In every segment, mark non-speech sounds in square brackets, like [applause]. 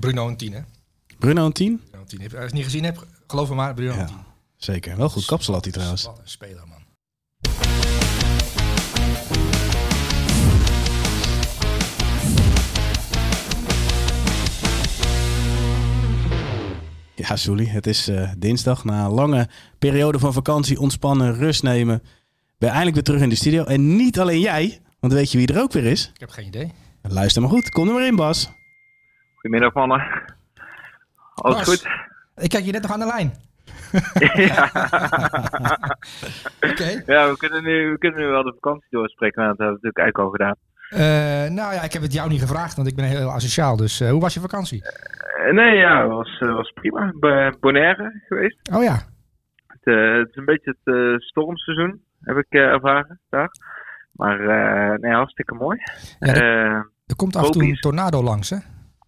Bruno een 10, hè? Bruno een 10? Bruno een 10. Als je het niet gezien hebt, geloof me maar, Bruno een Ja, 10. zeker. Wel goed kapsel had hij trouwens. Wat een speler, man. Ja, Soelie, het is eh, dinsdag. Na een lange periode van vakantie, ontspannen, rust nemen. Ben je eindelijk weer terug in de studio. En niet alleen jij, want weet je wie er ook weer is? Ik heb geen idee. Luister maar goed. Kom er maar in, Bas. Goedemiddag mannen. Alles Bas. goed? Ik kijk je net nog aan de lijn. [laughs] ja. Oké. ja, we kunnen, nu, we kunnen nu wel de vakantie doorspreken, maar dat hebben we natuurlijk eigenlijk al gedaan. Eh, nou ja, ik heb het jou niet gevraagd, want ik ben heel asociaal. Dus eh, hoe was je vakantie? Eh, nee, ja, het was, was prima. Bij Bonaire geweest. Oh ja. Het, het is een beetje het stormseizoen, heb ik ervaren daar. Maar nee, hartstikke mooi. Ja, er, er komt af en toe een tornado langs, hè?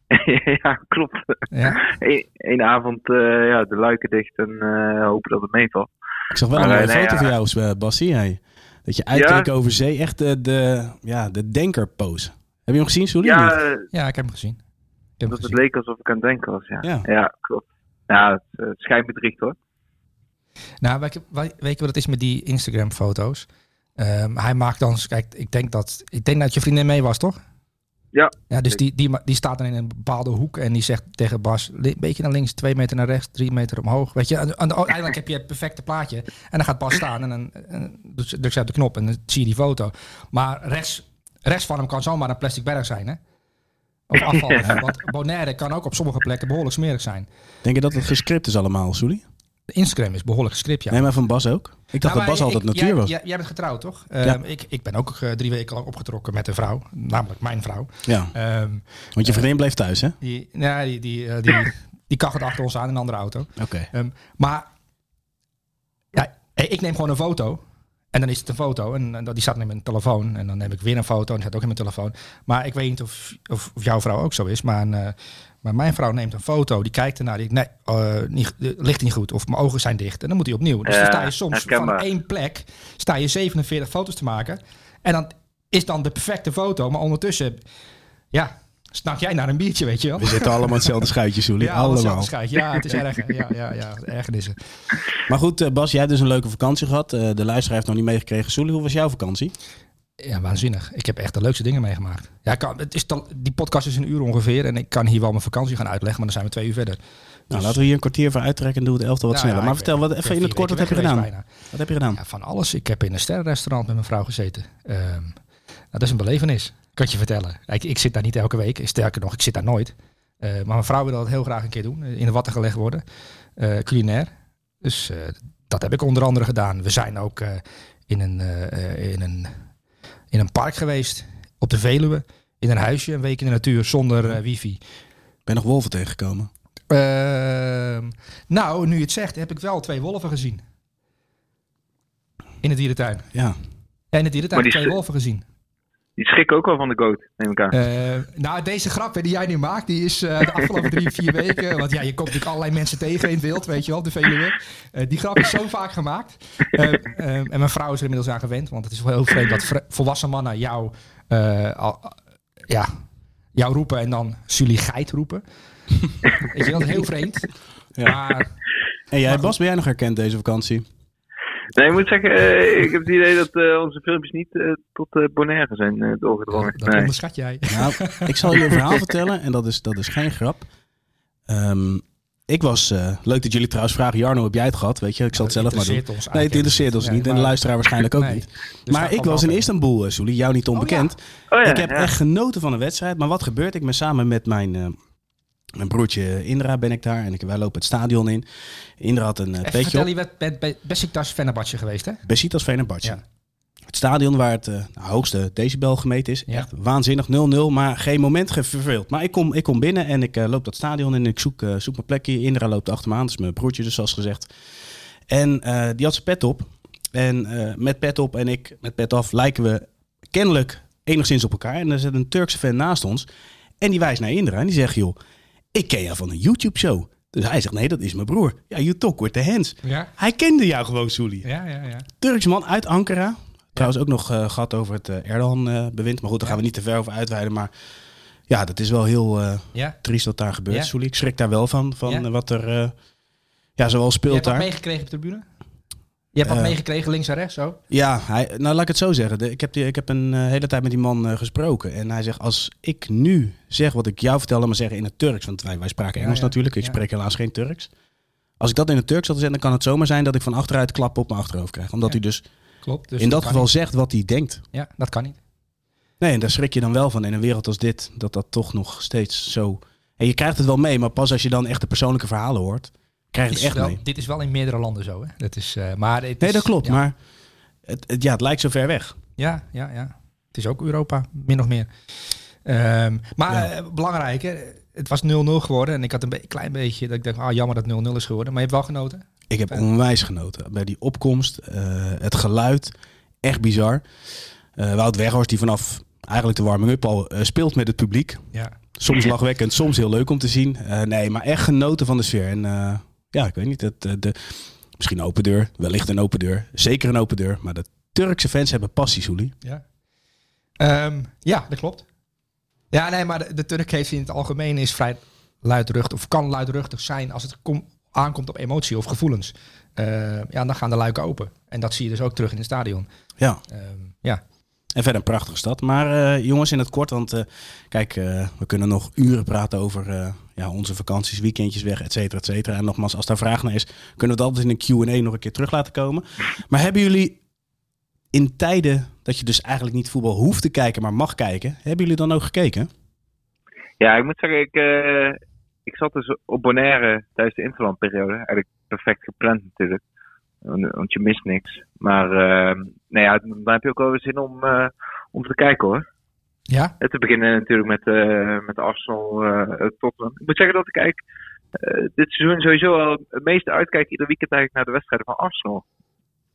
[laughs] ja, klopt. Ja. [laughs] Eén één avond eh, ja, de luiken dicht en eh, hopen dat het meevalt. Ik zag wel Maar, een eh, mooie nee, foto ja. van jou, Bassie. Hey. Dat je uitkeek Ja. over zee. Echt de, de, ja, de denkerpose. Heb je hem gezien, Soelie? Ja, ja, ik heb hem gezien. Ik heb hem dat het leek alsof ik aan het denken was, ja. Ja. Ja, klopt. Ja, het, het schijnbedriegt hoor. Nou, weet je, weet je wat het is met die Instagram-foto's? Ehm, hij maakt dan, kijk, ik denk dat, ik denk dat je vriendin mee was, toch? Ja. Ja, dus die, die, die staat dan in een bepaalde hoek en die zegt tegen Bas, een beetje naar links, twee meter naar rechts, drie meter omhoog. Weet je, en, en uiteindelijk heb je het perfecte plaatje. En dan gaat Bas staan en dan en drukt drukt ze op de knop en dan zie je die foto. Maar rechts, rechts van hem kan zomaar een plastic berg zijn, hè? Of afval. [laughs] hè? Want Bonaire kan ook op sommige plekken behoorlijk smerig zijn. Denk je dat het gescript is allemaal, Soelie? Instagram is behoorlijk gescript, ja. Nee, maar van Bas ook? Ik dacht Nou, dat Bas altijd ik- natuur jij, was. Jij, jij bent getrouwd, toch? Ja. Ehm, ik, ik ben ook eh, drie weken lang opgetrokken met een vrouw, namelijk mijn vrouw. Ja, Ehm, want je vriendin bleef thuis, hè? die, nou, die, die, eh, die, die kachelt achter ons aan in een andere auto. Oké. Ehm, maar ja, ik neem gewoon een foto. En dan is het een foto. En, en die staat in mijn telefoon. En dan neem ik weer een foto. En die staat ook in mijn telefoon. Maar ik weet niet of, of, of jouw vrouw ook zo is. Maar, een, eh, maar mijn vrouw neemt een foto. Die kijkt ernaar. Die nee, eh, niet, ligt niet goed. Of mijn ogen zijn dicht. En dan moet hij opnieuw. Dus Ja, dan sta je soms van één plek. Sta je 47 foto's te maken. En dan is dan de perfecte foto. Maar ondertussen, ja, snak jij naar een biertje, weet je wel. We zitten allemaal hetzelfde schuitje, Soelie. [laughs] Ja, allemaal. allemaal. Schijt. Ja, het is erg. Ja, ja, ja, ergernissen. Maar goed, eh, Bas, jij hebt dus een leuke vakantie gehad. Eh, de luisteraar heeft nog niet meegekregen. Soelie, hoe was jouw vakantie? Ja, waanzinnig. Ik heb echt de leukste dingen meegemaakt. Ja, kan, het is te- die podcast is een uur ongeveer en ik kan hier wel mijn vakantie gaan uitleggen, maar dan zijn we twee uur verder. Nou, laten we hier een kwartier voor uittrekken en doen we het elfde wat Nou sneller. ja, maar vertel, wat, even in het kort, wat heb je gedaan? Wat heb je gedaan? Ja, van alles. Ik heb in een sterrenrestaurant met mijn vrouw gezeten. Ehm, nou, dat is een belevenis, kan ik je vertellen. Ik, ik zit daar niet elke week. Sterker nog, ik zit daar nooit. Eh, maar mijn vrouw wil dat heel graag een keer doen. In de watten gelegd worden. Eh, culinair. Dus eh, dat heb ik onder andere gedaan. We zijn ook eh, in, een, eh, eh, in, een, in een park geweest. Op de Veluwe. In een huisje. Een week in de natuur zonder eh, wifi. Ben nog wolven tegengekomen? Ehm, nou, nu je het zegt, heb ik wel twee wolven gezien. In de dierentuin. Ja. Ja, in de dierentuin Maar die twee wolven gezien. Die schrikken ook wel van de goot, neem ik aan. Eh, nou, deze grap hè, die jij nu maakt, die is eh, de afgelopen drie, vier weken. Want ja, je komt natuurlijk allerlei mensen tegen in het wild, weet je wel, de Veluwe. Eh, die grap is zo vaak gemaakt. En mijn vrouw is er inmiddels aan gewend, want het is wel heel vreemd dat volwassen mannen jou, eh, al- ja, jou roepen en dan Sully geit roepen. weet je, dat is heel vreemd. Ja. Maar En jij, Maar Bas, ben jij nog herkend deze vakantie? Nee, ik moet zeggen, eh, ik heb het idee dat eh, onze filmpjes niet eh, tot eh, Bonaire zijn eh, doorgedrongen. dat Nee. onderschat jij. Nou, ik zal je een verhaal [laughs] vertellen en dat is, dat is geen grap. Ehm, ik was, eh, leuk dat jullie trouwens vragen, Jarno, heb jij het gehad? Weet je, ik zal het zelf maar doen. Interesseert ons Nee, het interesseert ons niet. en de luisteraar waarschijnlijk ook Nee. niet. Dus maar ik was in. Istanbul, Soelie, jou niet onbekend. Oh ja, ik heb ja. echt genoten van de wedstrijd. Maar wat gebeurt? Ik ben samen met mijn, eh, mijn broertje Indra ben ik daar. En ik, wij lopen het stadion in. Indra had een Even petje vertel, op. je bent bij, bij Besiktas Fenerbahce geweest, hè? Besiktas Fenerbahce. Ja. Het stadion waar het eh, hoogste decibel gemeten is. Ja. Echt waanzinnig, 0-0. Maar geen moment verveeld. Maar ik kom, ik kom binnen en ik eh, loop dat stadion in en ik zoek, zoek mijn plekje. Indra loopt achter me aan. Dat is mijn broertje dus, zoals gezegd. En die had zijn pet op. En met pet op en ik met pet af lijken we kennelijk enigszins op elkaar. En er zit een Turkse fan naast ons. En die wijst naar Indra en die zegt, joh, ik ken jou van een YouTube-show. Dus hij zegt, nee, dat is mijn broer. Ja, you talk with the hands. Ja, Hij kende jou gewoon, Soelie. ja, ja. ja. Turks man uit Ankara. Trouwens ook nog eh, gehad over het eh, Erdogan-bewind. maar goed, daar gaan we niet te ver over uitweiden. Maar Ja, dat is wel heel Ja? triest wat daar gebeurt, Ja. Ik schrik daar wel van, van wat er ja, Je speelt hebt wat daar. meegekregen op de tribune? Je hebt wat Eh, meegekregen links en rechts, zo? Ja, hij, nou laat ik het zo zeggen. De- ik, heb die, ik heb een eh, hele tijd met die man eh, gesproken. En hij zegt, als ik nu zeg wat ik jou vertelde, maar zeggen in het Turks. Want wij, wij spraken Engels ja. natuurlijk. Ik spreek helaas geen Turks. Als ik dat in het Turks had gezegd, dan kan het zomaar zijn dat ik van achteruit klappen op mijn achterhoofd krijg. Omdat hij dus, Klopt. Dus in dat geval niet. zegt wat hij denkt. Ja, dat kan niet. Nee, en daar schrik je dan wel van in een wereld als dit. Dat dat toch nog steeds zo... En je krijgt het wel mee, maar pas als je dan echt de persoonlijke verhalen hoort, krijg het echt wel, mee. dit is wel in meerdere landen zo, hè? Dat is, eh, maar het Nee, dat klopt. ja. Maar het, het, ja, het lijkt zo ver weg. Ja, ja, ja. Het is ook Europa, min of meer. Ehm, maar Ja. eh, belangrijk, hè? het was 0-0 geworden. En ik had een be- klein beetje dat ik dacht, ah, jammer dat het 0-0 is geworden. Maar je hebt wel genoten. Ik heb onwijs genoten. Bij die opkomst, eh, het geluid, echt bizar. Eh Wout Weghorst, die vanaf eigenlijk de warming-up al speelt met het publiek. Ja. Soms lachwekkend, soms heel leuk om te zien. Nee, maar echt genoten van de sfeer. En ja, ik weet niet, het, eh, de, misschien een open deur, wellicht een open deur. Zeker een open deur, maar de Turkse fans hebben passie, Soelie. Ja. Ehm, ja, dat klopt. Ja, nee, maar de, de Turk heeft in het algemeen is vrij luidruchtig, of kan luidruchtig zijn als het kom- aankomt op emotie of gevoelens. Eh, ja, dan gaan de luiken open. En dat zie je dus ook terug in het stadion. Ja, Ehm, ja. En verder een prachtige stad. Maar eh, jongens, in het kort, want eh, kijk, eh, we kunnen nog uren praten over ja, onze vakanties, weekendjes weg, et cetera, et cetera. En nogmaals, als daar vraag naar is, kunnen we dat altijd in een Q&A nog een keer terug laten komen. Maar hebben jullie in tijden dat je dus eigenlijk niet voetbal hoeft te kijken, maar mag kijken, hebben jullie dan ook gekeken? Ja, ik moet zeggen, ik, ik zat dus op Bonaire tijdens de interlandperiode. Eigenlijk perfect gepland natuurlijk. Want want je mist niks. Maar eh, nou ja, dan heb je ook wel weer zin om, eh, om te kijken hoor. Ja? En te beginnen natuurlijk met, eh met Arsenal eh Tottenham. Ik moet zeggen dat ik eh, dit seizoen sowieso wel het meeste uitkijk ieder weekend eigenlijk naar de wedstrijden van Arsenal.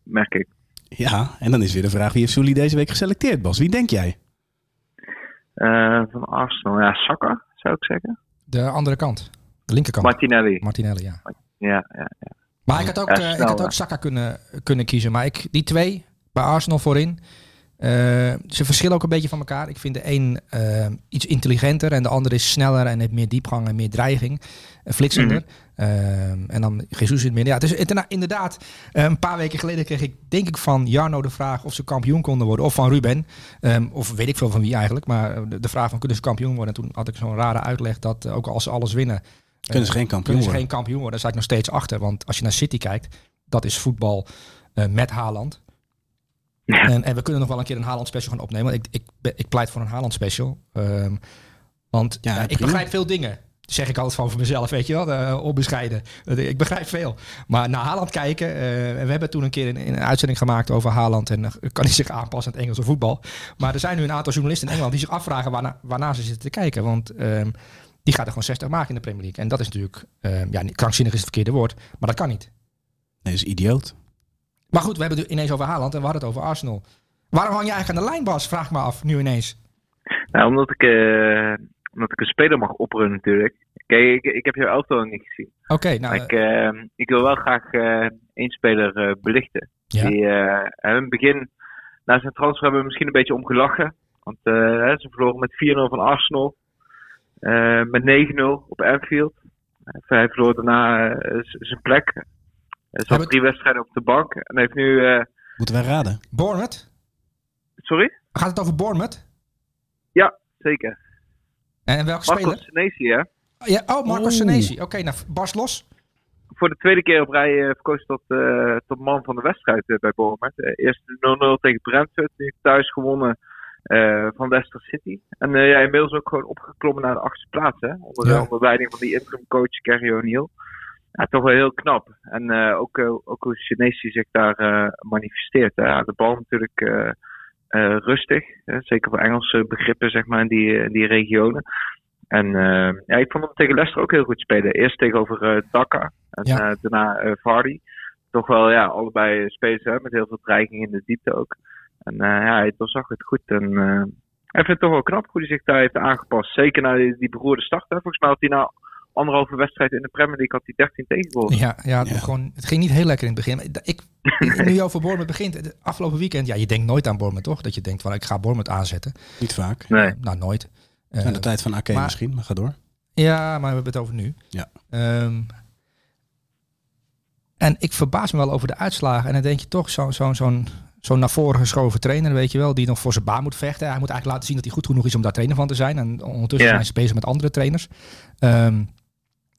Merk ik. Ja, en dan is weer de vraag, wie heeft Sully deze week geselecteerd, Bas? Wie denk jij? Eh, van Arsenal, ja, Saka zou ik zeggen. De andere kant. De linkerkant. Martinelli. Martinelli, ja. Ja, ja, ja. Maar ik had ook, eh, ik had ook Saka kunnen, kunnen kiezen. Maar ik, die twee bij Arsenal voorin. eh, ze verschillen ook een beetje van elkaar. Ik vind de een eh, iets intelligenter en de andere is sneller en heeft meer diepgang en meer dreiging. Uh, flitsender. Eh, en dan Jesus in het midden. Ja, het- inderdaad, eh, een paar weken geleden kreeg ik denk ik van Jarno de vraag of ze kampioen konden worden. Of van Ruben. Of weet ik veel van wie eigenlijk. Maar de, de vraag van kunnen ze kampioen worden. En toen had ik zo'n rare uitleg dat ook als ze alles winnen. Kunnen ze geen kampioen kunnen ze worden? geen kampioen worden. Daar sta ik nog steeds achter. Want als je naar City kijkt, dat is voetbal eh, met Haaland. En, en we kunnen nog wel een keer een Haaland special gaan opnemen. Ik, ik, ben- ik pleit voor een Haaland special. Ehm, want Ja, ja, ik begrijp veel dingen. Dat zeg ik altijd van voor mezelf, weet je wel. eh, onbescheiden. Ik begrijp veel. Maar naar Haaland kijken. eh, en we hebben toen een keer een, een uitzending gemaakt over Haaland. En eh, kan hij zich aanpassen aan het Engelse voetbal. Maar er zijn nu een aantal journalisten in Engeland die zich afvragen waarna, waarna ze zitten te kijken. Want ehm, die gaat er gewoon 60 maken in de Premier League. En dat is natuurlijk, ehm, ja, krankzinnig is het verkeerde woord. Maar dat kan niet. Nee, dat is idioot. Maar goed, we hebben het ineens over Haaland en we hadden het over Arsenal. Waarom hang je eigenlijk aan de lijn, Bas? Vraag me af, nu ineens. Nou, omdat ik, eh, omdat ik een speler mag oprunnen natuurlijk. Kijk, ik, ik heb jouw elftal nog niet gezien. Oké, nou, ik, eh, ik wil wel graag eh, één speler eh, belichten. Ja. Die eh, in het begin, na zijn transfer, hebben we misschien een beetje om gelachen. Want eh, hè, ze verloren met 4-0 van Arsenal. Eh, met 9-0 op Anfield. Eh, hij verloor daarna eh, zijn plek. Hij Hebben- zat drie wedstrijden op de bank. En heeft nu... eh, Moeten wij raden? Bournemouth? sorry? Gaat het over Bournemouth? Ja, zeker. En, en welke Marco speler? Senesi, hè? Ja, oh, Marco. Senesi. Oké, nou, Bas los. voor de tweede keer op rij eh, verkozen tot, eh, tot man van de wedstrijd eh, bij Bournemouth. Eh, eerst 0-0 tegen Brentford, nu thuis gewonnen eh, van Leicester City. En eh, ja, inmiddels ook gewoon opgeklommen naar de achtste plaats. Hè? Onder, Ja. onder leiding van die interim coach Gary O'Neill. Ja, toch wel heel knap. En eh, ook, ook hoe Senesi zich daar manifesteert. Hè? De bal natuurlijk rustig. Hè? Zeker voor Engelse begrippen, zeg maar, in die, in die regionen. En ja, ik vond hem tegen Leicester ook heel goed spelen. Eerst tegenover Dhaka en Ja. daarna Vardy. Toch wel, ja, allebei spelers hè, met heel veel dreiging in de diepte ook. En eh, ja, hij doorzag het goed. En eh ik vind het toch wel knap hoe hij zich daar heeft aangepast. Zeker na die, die beroerde start. Hè. Volgens mij had hij na anderhalve wedstrijd in de Premier League had hij 13 tegengoals. Ja, ja, het, Ja. Gewoon, het ging niet heel lekker in het begin. Maar Ik, [laughs] nu je over Bournemouth begint, het afgelopen weekend, ja, je denkt nooit aan Bournemouth, toch? Dat je denkt van, ik ga Bournemouth aanzetten. Niet vaak. Nee. Nou, nooit. Eh, Aan de tijd van Ake maar- misschien, maar ga door. Ja, maar we hebben het over nu. Ja. Ehm, en ik verbaas me wel over de uitslagen. En dan denk je toch, zo'n zo'n zo'n zo'n naar voren geschoven trainer, weet je wel, die nog voor zijn baan moet vechten. Hij moet eigenlijk laten zien dat hij goed genoeg is om daar trainer van te zijn. En ondertussen Ja. zijn ze bezig met andere trainers. Ehm,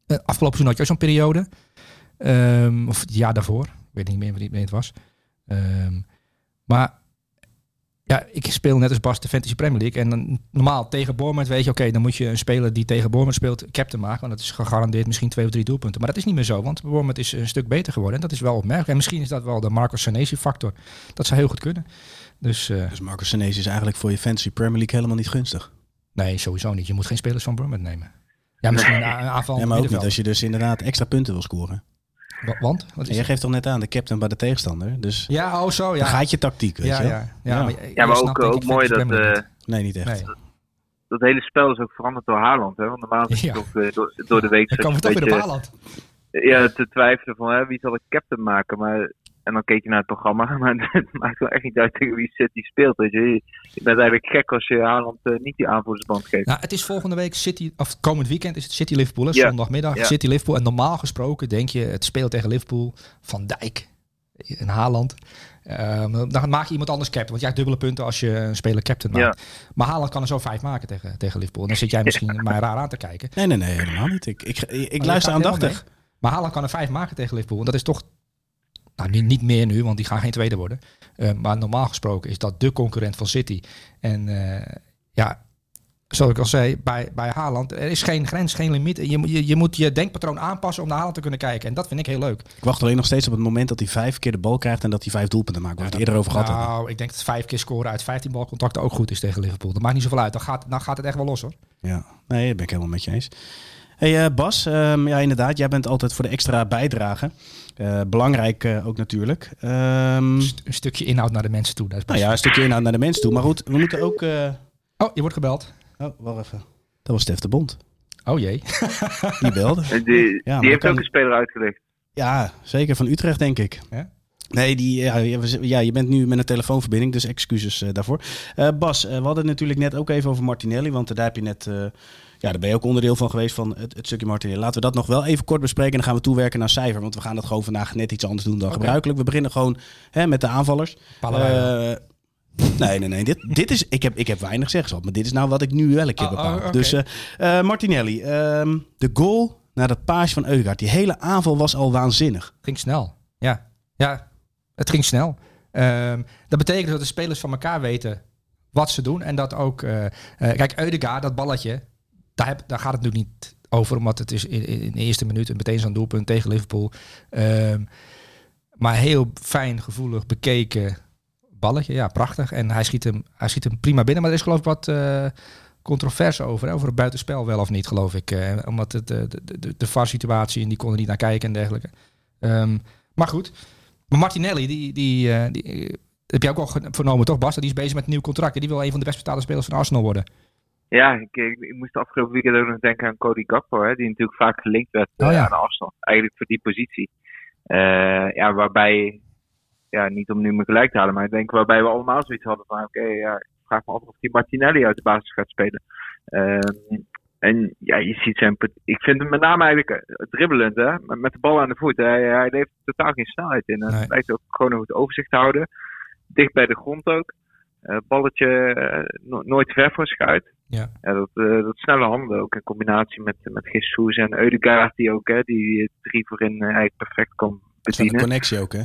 eh, afgelopen seizoen had je ook zo'n periode. Ehm, of het jaar daarvoor. Ik weet niet meer wanneer het was. Ehm, maar ja, ik speel net als Bas de Fantasy Premier League. En dan, normaal tegen Bournemouth weet je, oké, dan moet je een speler die tegen Bournemouth speelt captain maken. Want dat is gegarandeerd misschien twee of drie doelpunten. Maar dat is niet meer zo, want Bournemouth is een stuk beter geworden. En dat is wel opmerkelijk. En misschien is dat wel de Marco Senesi factor. Dat zou heel goed kunnen. Dus eh, Dus Marcus Senesi is eigenlijk voor je Fantasy Premier League helemaal niet gunstig. nee, sowieso niet. Je moet geen spelers van Bournemouth nemen. Ja, misschien een, aanval Nee, maar ook niet als je dus inderdaad extra punten wil scoren. Wa- Want? Wat is geeft toch net aan de captain bij de tegenstander. Dus Ja, oh zo, dan ja. gaat je tactiek, weet ja, je ja, ja, Ja. maar, Ja, maar ook, ook mooi dat eh, Nee, niet echt. Nee. dat hele spel is ook veranderd door Haaland. Hè? Want normaal is het Ja. toch eh, door, door de week Dan komen we toch weer op Haaland. ja, te twijfelen van hè, wie zal ik captain maken. Maar, en dan keek je naar het programma. [laughs] Maar het maakt wel echt niet uit tegen wie City speelt. Weet je. bent eigenlijk gek als je Haaland eh, niet die aanvoerdersband geeft. Nou, het is volgende week City, of komend weekend is het City Liverpool, hè, zondagmiddag Ja. City Liverpool. En normaal gesproken denk je, het speelt tegen Liverpool, Van Dijk en Haaland. Ehm, dan maak je iemand anders captain, want jij hebt dubbele punten als je een speler captain maakt. Maar Haaland kan er zo vijf maken tegen, tegen Liverpool. En dan zit jij [laughs] misschien maar raar aan te kijken. Nee, nee, nee, helemaal niet. Ik, ik, ik, ik Oh, luister aandachtig. Maar Haaland kan er vijf maken tegen Liverpool. En dat is toch, nou niet, niet meer nu, want die gaan geen tweede worden. Eh, maar normaal gesproken is dat de concurrent van City. En eh, ja, zoals ik al zei, bij, bij Haaland, er is geen grens, geen limiet. Je, moet- je, je moet je denkpatroon aanpassen om naar Haaland te kunnen kijken. En dat vind ik heel leuk. Ik wacht alleen nog steeds op het moment dat hij vijf keer de bal krijgt en dat hij vijf doelpunten maakt. Waar we het eerder over gehad. Nou, ik denk dat vijf keer scoren uit 15 balcontacten ook goed is tegen Liverpool. Dat maakt niet zoveel uit. Dan gaat, dan gaat het echt wel los hoor. Ja, nee, dat ben ik helemaal met je eens. Hey eh, Bas, ehm, ja inderdaad, jij bent altijd voor de extra bijdrage. Eh, belangrijk eh, ook natuurlijk. Ehm, St- Een stukje inhoud naar de mensen toe. Dat is nou ja, een stukje inhoud naar de mensen toe. Maar goed, we moeten ook... eh, Oh, je wordt gebeld. Oh, wacht even. Dat was Stef de Bond. Oh jee. [laughs] Die belde. Die die heeft kan- ook een speler uitgelicht. Ja, zeker van Utrecht, denk ik. Ja? Nee, die, ja, ja, je bent nu met een telefoonverbinding, dus excuses daarvoor. Eh, Bas, we hadden het natuurlijk net ook even over Martinelli, want daar heb je net, eh, ja, daar ben je ook onderdeel van geweest van het, het stukje Martinelli. Laten we dat nog wel even kort bespreken en dan gaan we toewerken naar cijfer, want we gaan het gewoon vandaag net iets anders doen dan gebruikelijk. We beginnen gewoon hè, met de aanvallers. Eh, nee, nee, nee. Dit, dit is, ik, heb, ik heb weinig zeggenschap, maar dit is nou wat ik nu wel een keer Oh, oh, bepaal. Dus eh, Martinelli, ehm, de goal naar dat paasje van Eudegaard. Die hele aanval was al waanzinnig. ging snel. Ja, ja het ging snel. Ehm, dat betekent dat de spelers van elkaar weten wat ze doen. En dat ook... kijk, Eudegaard, dat balletje, daar, daar gaat het nu niet over. Omdat het is in, in de eerste minuut een meteen zo'n doelpunt tegen Liverpool. Ehm, maar heel fijn, gevoelig, bekeken balletje. Ja, prachtig. En hij schiet hem, hij schiet hem prima binnen. Maar er is geloof ik wat... eh controverse over, hè, over het buitenspel wel of niet, geloof ik. eh, omdat het, de, de, de, de VAR-situatie en die konden niet naar kijken en dergelijke. Ehm, maar goed. Maar Martinelli, die, die, eh, die eh, heb jij ook al vernomen, toch Bas? Die is bezig met een nieuw contract. en Die wil een van de best betaalde spelers van Arsenal worden. Ja, ik, ik, ik moest afgelopen weekend ook nog denken aan Cody Gakpo, hè, die natuurlijk vaak gelinkt werd eh, Oh ja. aan Arsenal. Eigenlijk voor die positie. Eh, ja, waarbij, ja, niet om nu me gelijk te halen, maar ik denk waarbij we allemaal zoiets hadden van, oké, ja, ik vraag me af of die Martinelli uit de basis gaat spelen. Ehm, en ja, je ziet zijn, ik vind hem met name eigenlijk eh, dribbelend, hè, met de bal aan de voet. Hij, hij heeft totaal geen snelheid in. Nee. Hij lijkt ook gewoon nog het overzicht te houden. Dicht bij de grond ook. Eh, balletje eh, no- nooit ver voor schuit. Ja. Ja, dat, eh, dat snelle handen ook in combinatie met, met Jesus en Eudegaard die ook, hè, die drie voorin eh, eigenlijk perfect kan Dat is van de bedienen. connectie ook, hè?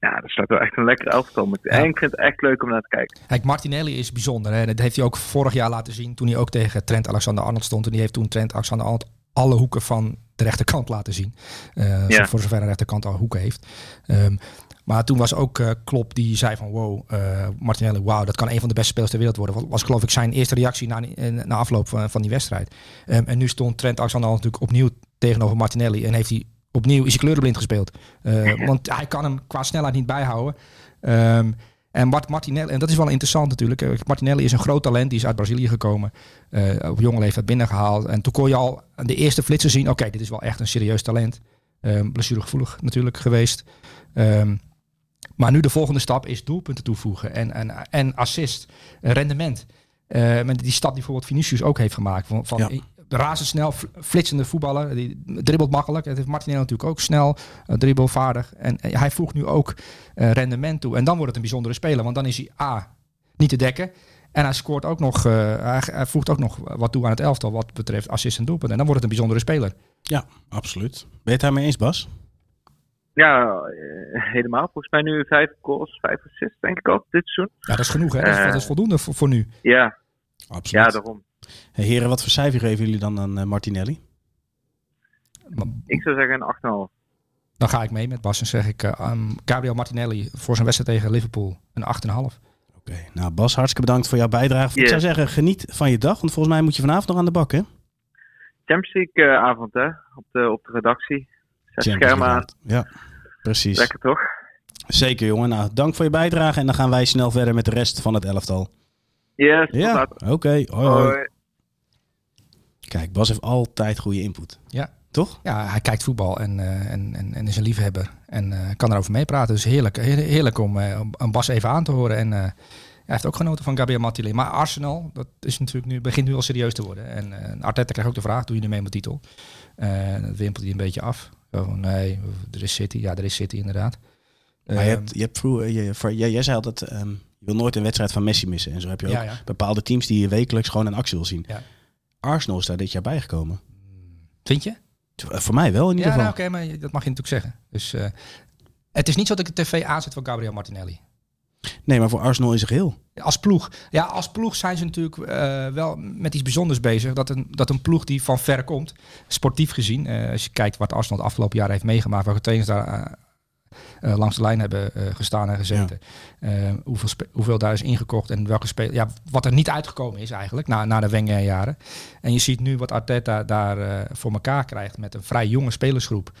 Ja, dat staat wel echt een lekker elftal. Ja. En ik vind het echt leuk om naar te kijken. Kijk, Martinelli is bijzonder. Hè? Dat heeft hij ook vorig jaar laten zien toen hij ook tegen Trent Alexander-Arnold stond. En die heeft toen Trent Alexander-Arnold alle hoeken van de rechterkant laten zien. Eh, Ja. Voor zover een rechterkant al hoeken heeft. Ehm, maar toen was ook eh Klopp die zei van wow, eh, Martinelli, wauw, dat kan een van de beste spelers ter wereld worden. Was, geloof ik zijn eerste reactie na, eh, na afloop van, van die wedstrijd. Ehm, en nu stond Trent Alexander-Arnold natuurlijk opnieuw tegenover Martinelli. En heeft hij opnieuw is hij kleurenblind gespeeld. Want hij kan hem qua snelheid niet bijhouden. Ehm, en Mart Martinelli, en dat is wel interessant natuurlijk. Martinelli is een groot talent, die is uit Brazilië gekomen. op jonge leeftijd binnengehaald. En toen kon je al aan de eerste flitsen zien: oké, dit is wel echt een serieus talent. Um, blessuregevoelig natuurlijk geweest. Ehm, maar nu de volgende stap is doelpunten toevoegen en, en, en assist, eh, rendement. Eh, met die stap die bijvoorbeeld Vinicius ook heeft gemaakt. Van, van Ja. razendsnel, fl- flitsende voetballer. Die dribbelt makkelijk. Dat heeft Martinelli natuurlijk ook snel. Uh, dribbelvaardig. En eh, hij voegt nu ook eh, rendement toe. En dan wordt het een bijzondere speler. Want dan is hij A, niet te dekken. En hij scoort ook nog, eh, hij, hij voegt ook nog wat toe aan het elftal wat betreft assist en doelpunt. En dan wordt het een bijzondere speler. Ja, absoluut. Ben je het daarmee eens, Bas? Ja, eh, helemaal. Volgens mij nu vijf goals, vijf assists, denk ik al, dit seizoen. Ja, dat is genoeg hè. Dat is, Eh. dat is voldoende voor, voor nu. Ja, Absoluut. ja daarom. Hey, heren, wat voor cijfer geven jullie dan aan eh, Martinelli? Ik zou zeggen een 8,5. Dan ga ik mee met Bas en zeg ik eh, aan Gabriel Martinelli voor zijn wedstrijd tegen Liverpool een 8,5. Oké, nou Bas, hartstikke bedankt voor jouw bijdrage. Ik zou zeggen, geniet van je dag, want volgens mij moet je vanavond nog aan de bak, hè? Champions League avond, hè? Op de, op de redactie. Zet Champions schermen aan. Ja, precies. Lekker toch? Zeker, jongen. Nou, dank voor je bijdrage en dan gaan wij snel verder met de rest van het elftal. Yes, Ja, oké. Hoi, hoi. Hoi. Kijk, Bas heeft altijd goede input. Ja. Toch? Ja, hij kijkt voetbal en, eh, en, en, en is een liefhebber. En eh, kan erover meepraten. Dus heerlijk, heer- heerlijk om, eh, om- om Bas even aan te horen. En eh, hij heeft ook genoten van Gabriel Martinelli. Maar Arsenal, dat is natuurlijk nu, begint nu al serieus te worden. En eh, Arteta krijgt ook de vraag, doe je nu mee met titel? Eh dat wimpelt hij een beetje af. Van, nee, er is City. Ja, er is City inderdaad. Maar je Ehm, hebt, je hebt vroeger, je, voor, jij, jij zei altijd, ehm, je wil nooit een wedstrijd van Messi missen. En zo heb je ook ja, ja. bepaalde teams die je wekelijks gewoon in actie wil zien. Ja. Arsenal is daar dit jaar bijgekomen. Vind je? Eh, Voor mij wel in ieder Ja, nou, geval. oké, maar dat mag je natuurlijk zeggen. Dus eh, het is niet zo dat ik de tv aanzet voor Gabriel Martinelli. Nee, maar voor Arsenal is het geheel. Als ploeg. Ja, als ploeg zijn ze natuurlijk eh, wel met iets bijzonders bezig. Dat een, dat een ploeg die van ver komt, sportief gezien. eh, als je kijkt wat Arsenal het afgelopen jaar heeft meegemaakt. Welke trainers daar eh, langs de lijn hebben gestaan en gezeten. Hoeveel, hoeveel daar is ingekocht en welke spelers. Ja, wat er niet uitgekomen is eigenlijk na, na de Wenger-jaren. En je ziet nu wat Arteta daar voor elkaar krijgt met een vrij jonge spelersgroep.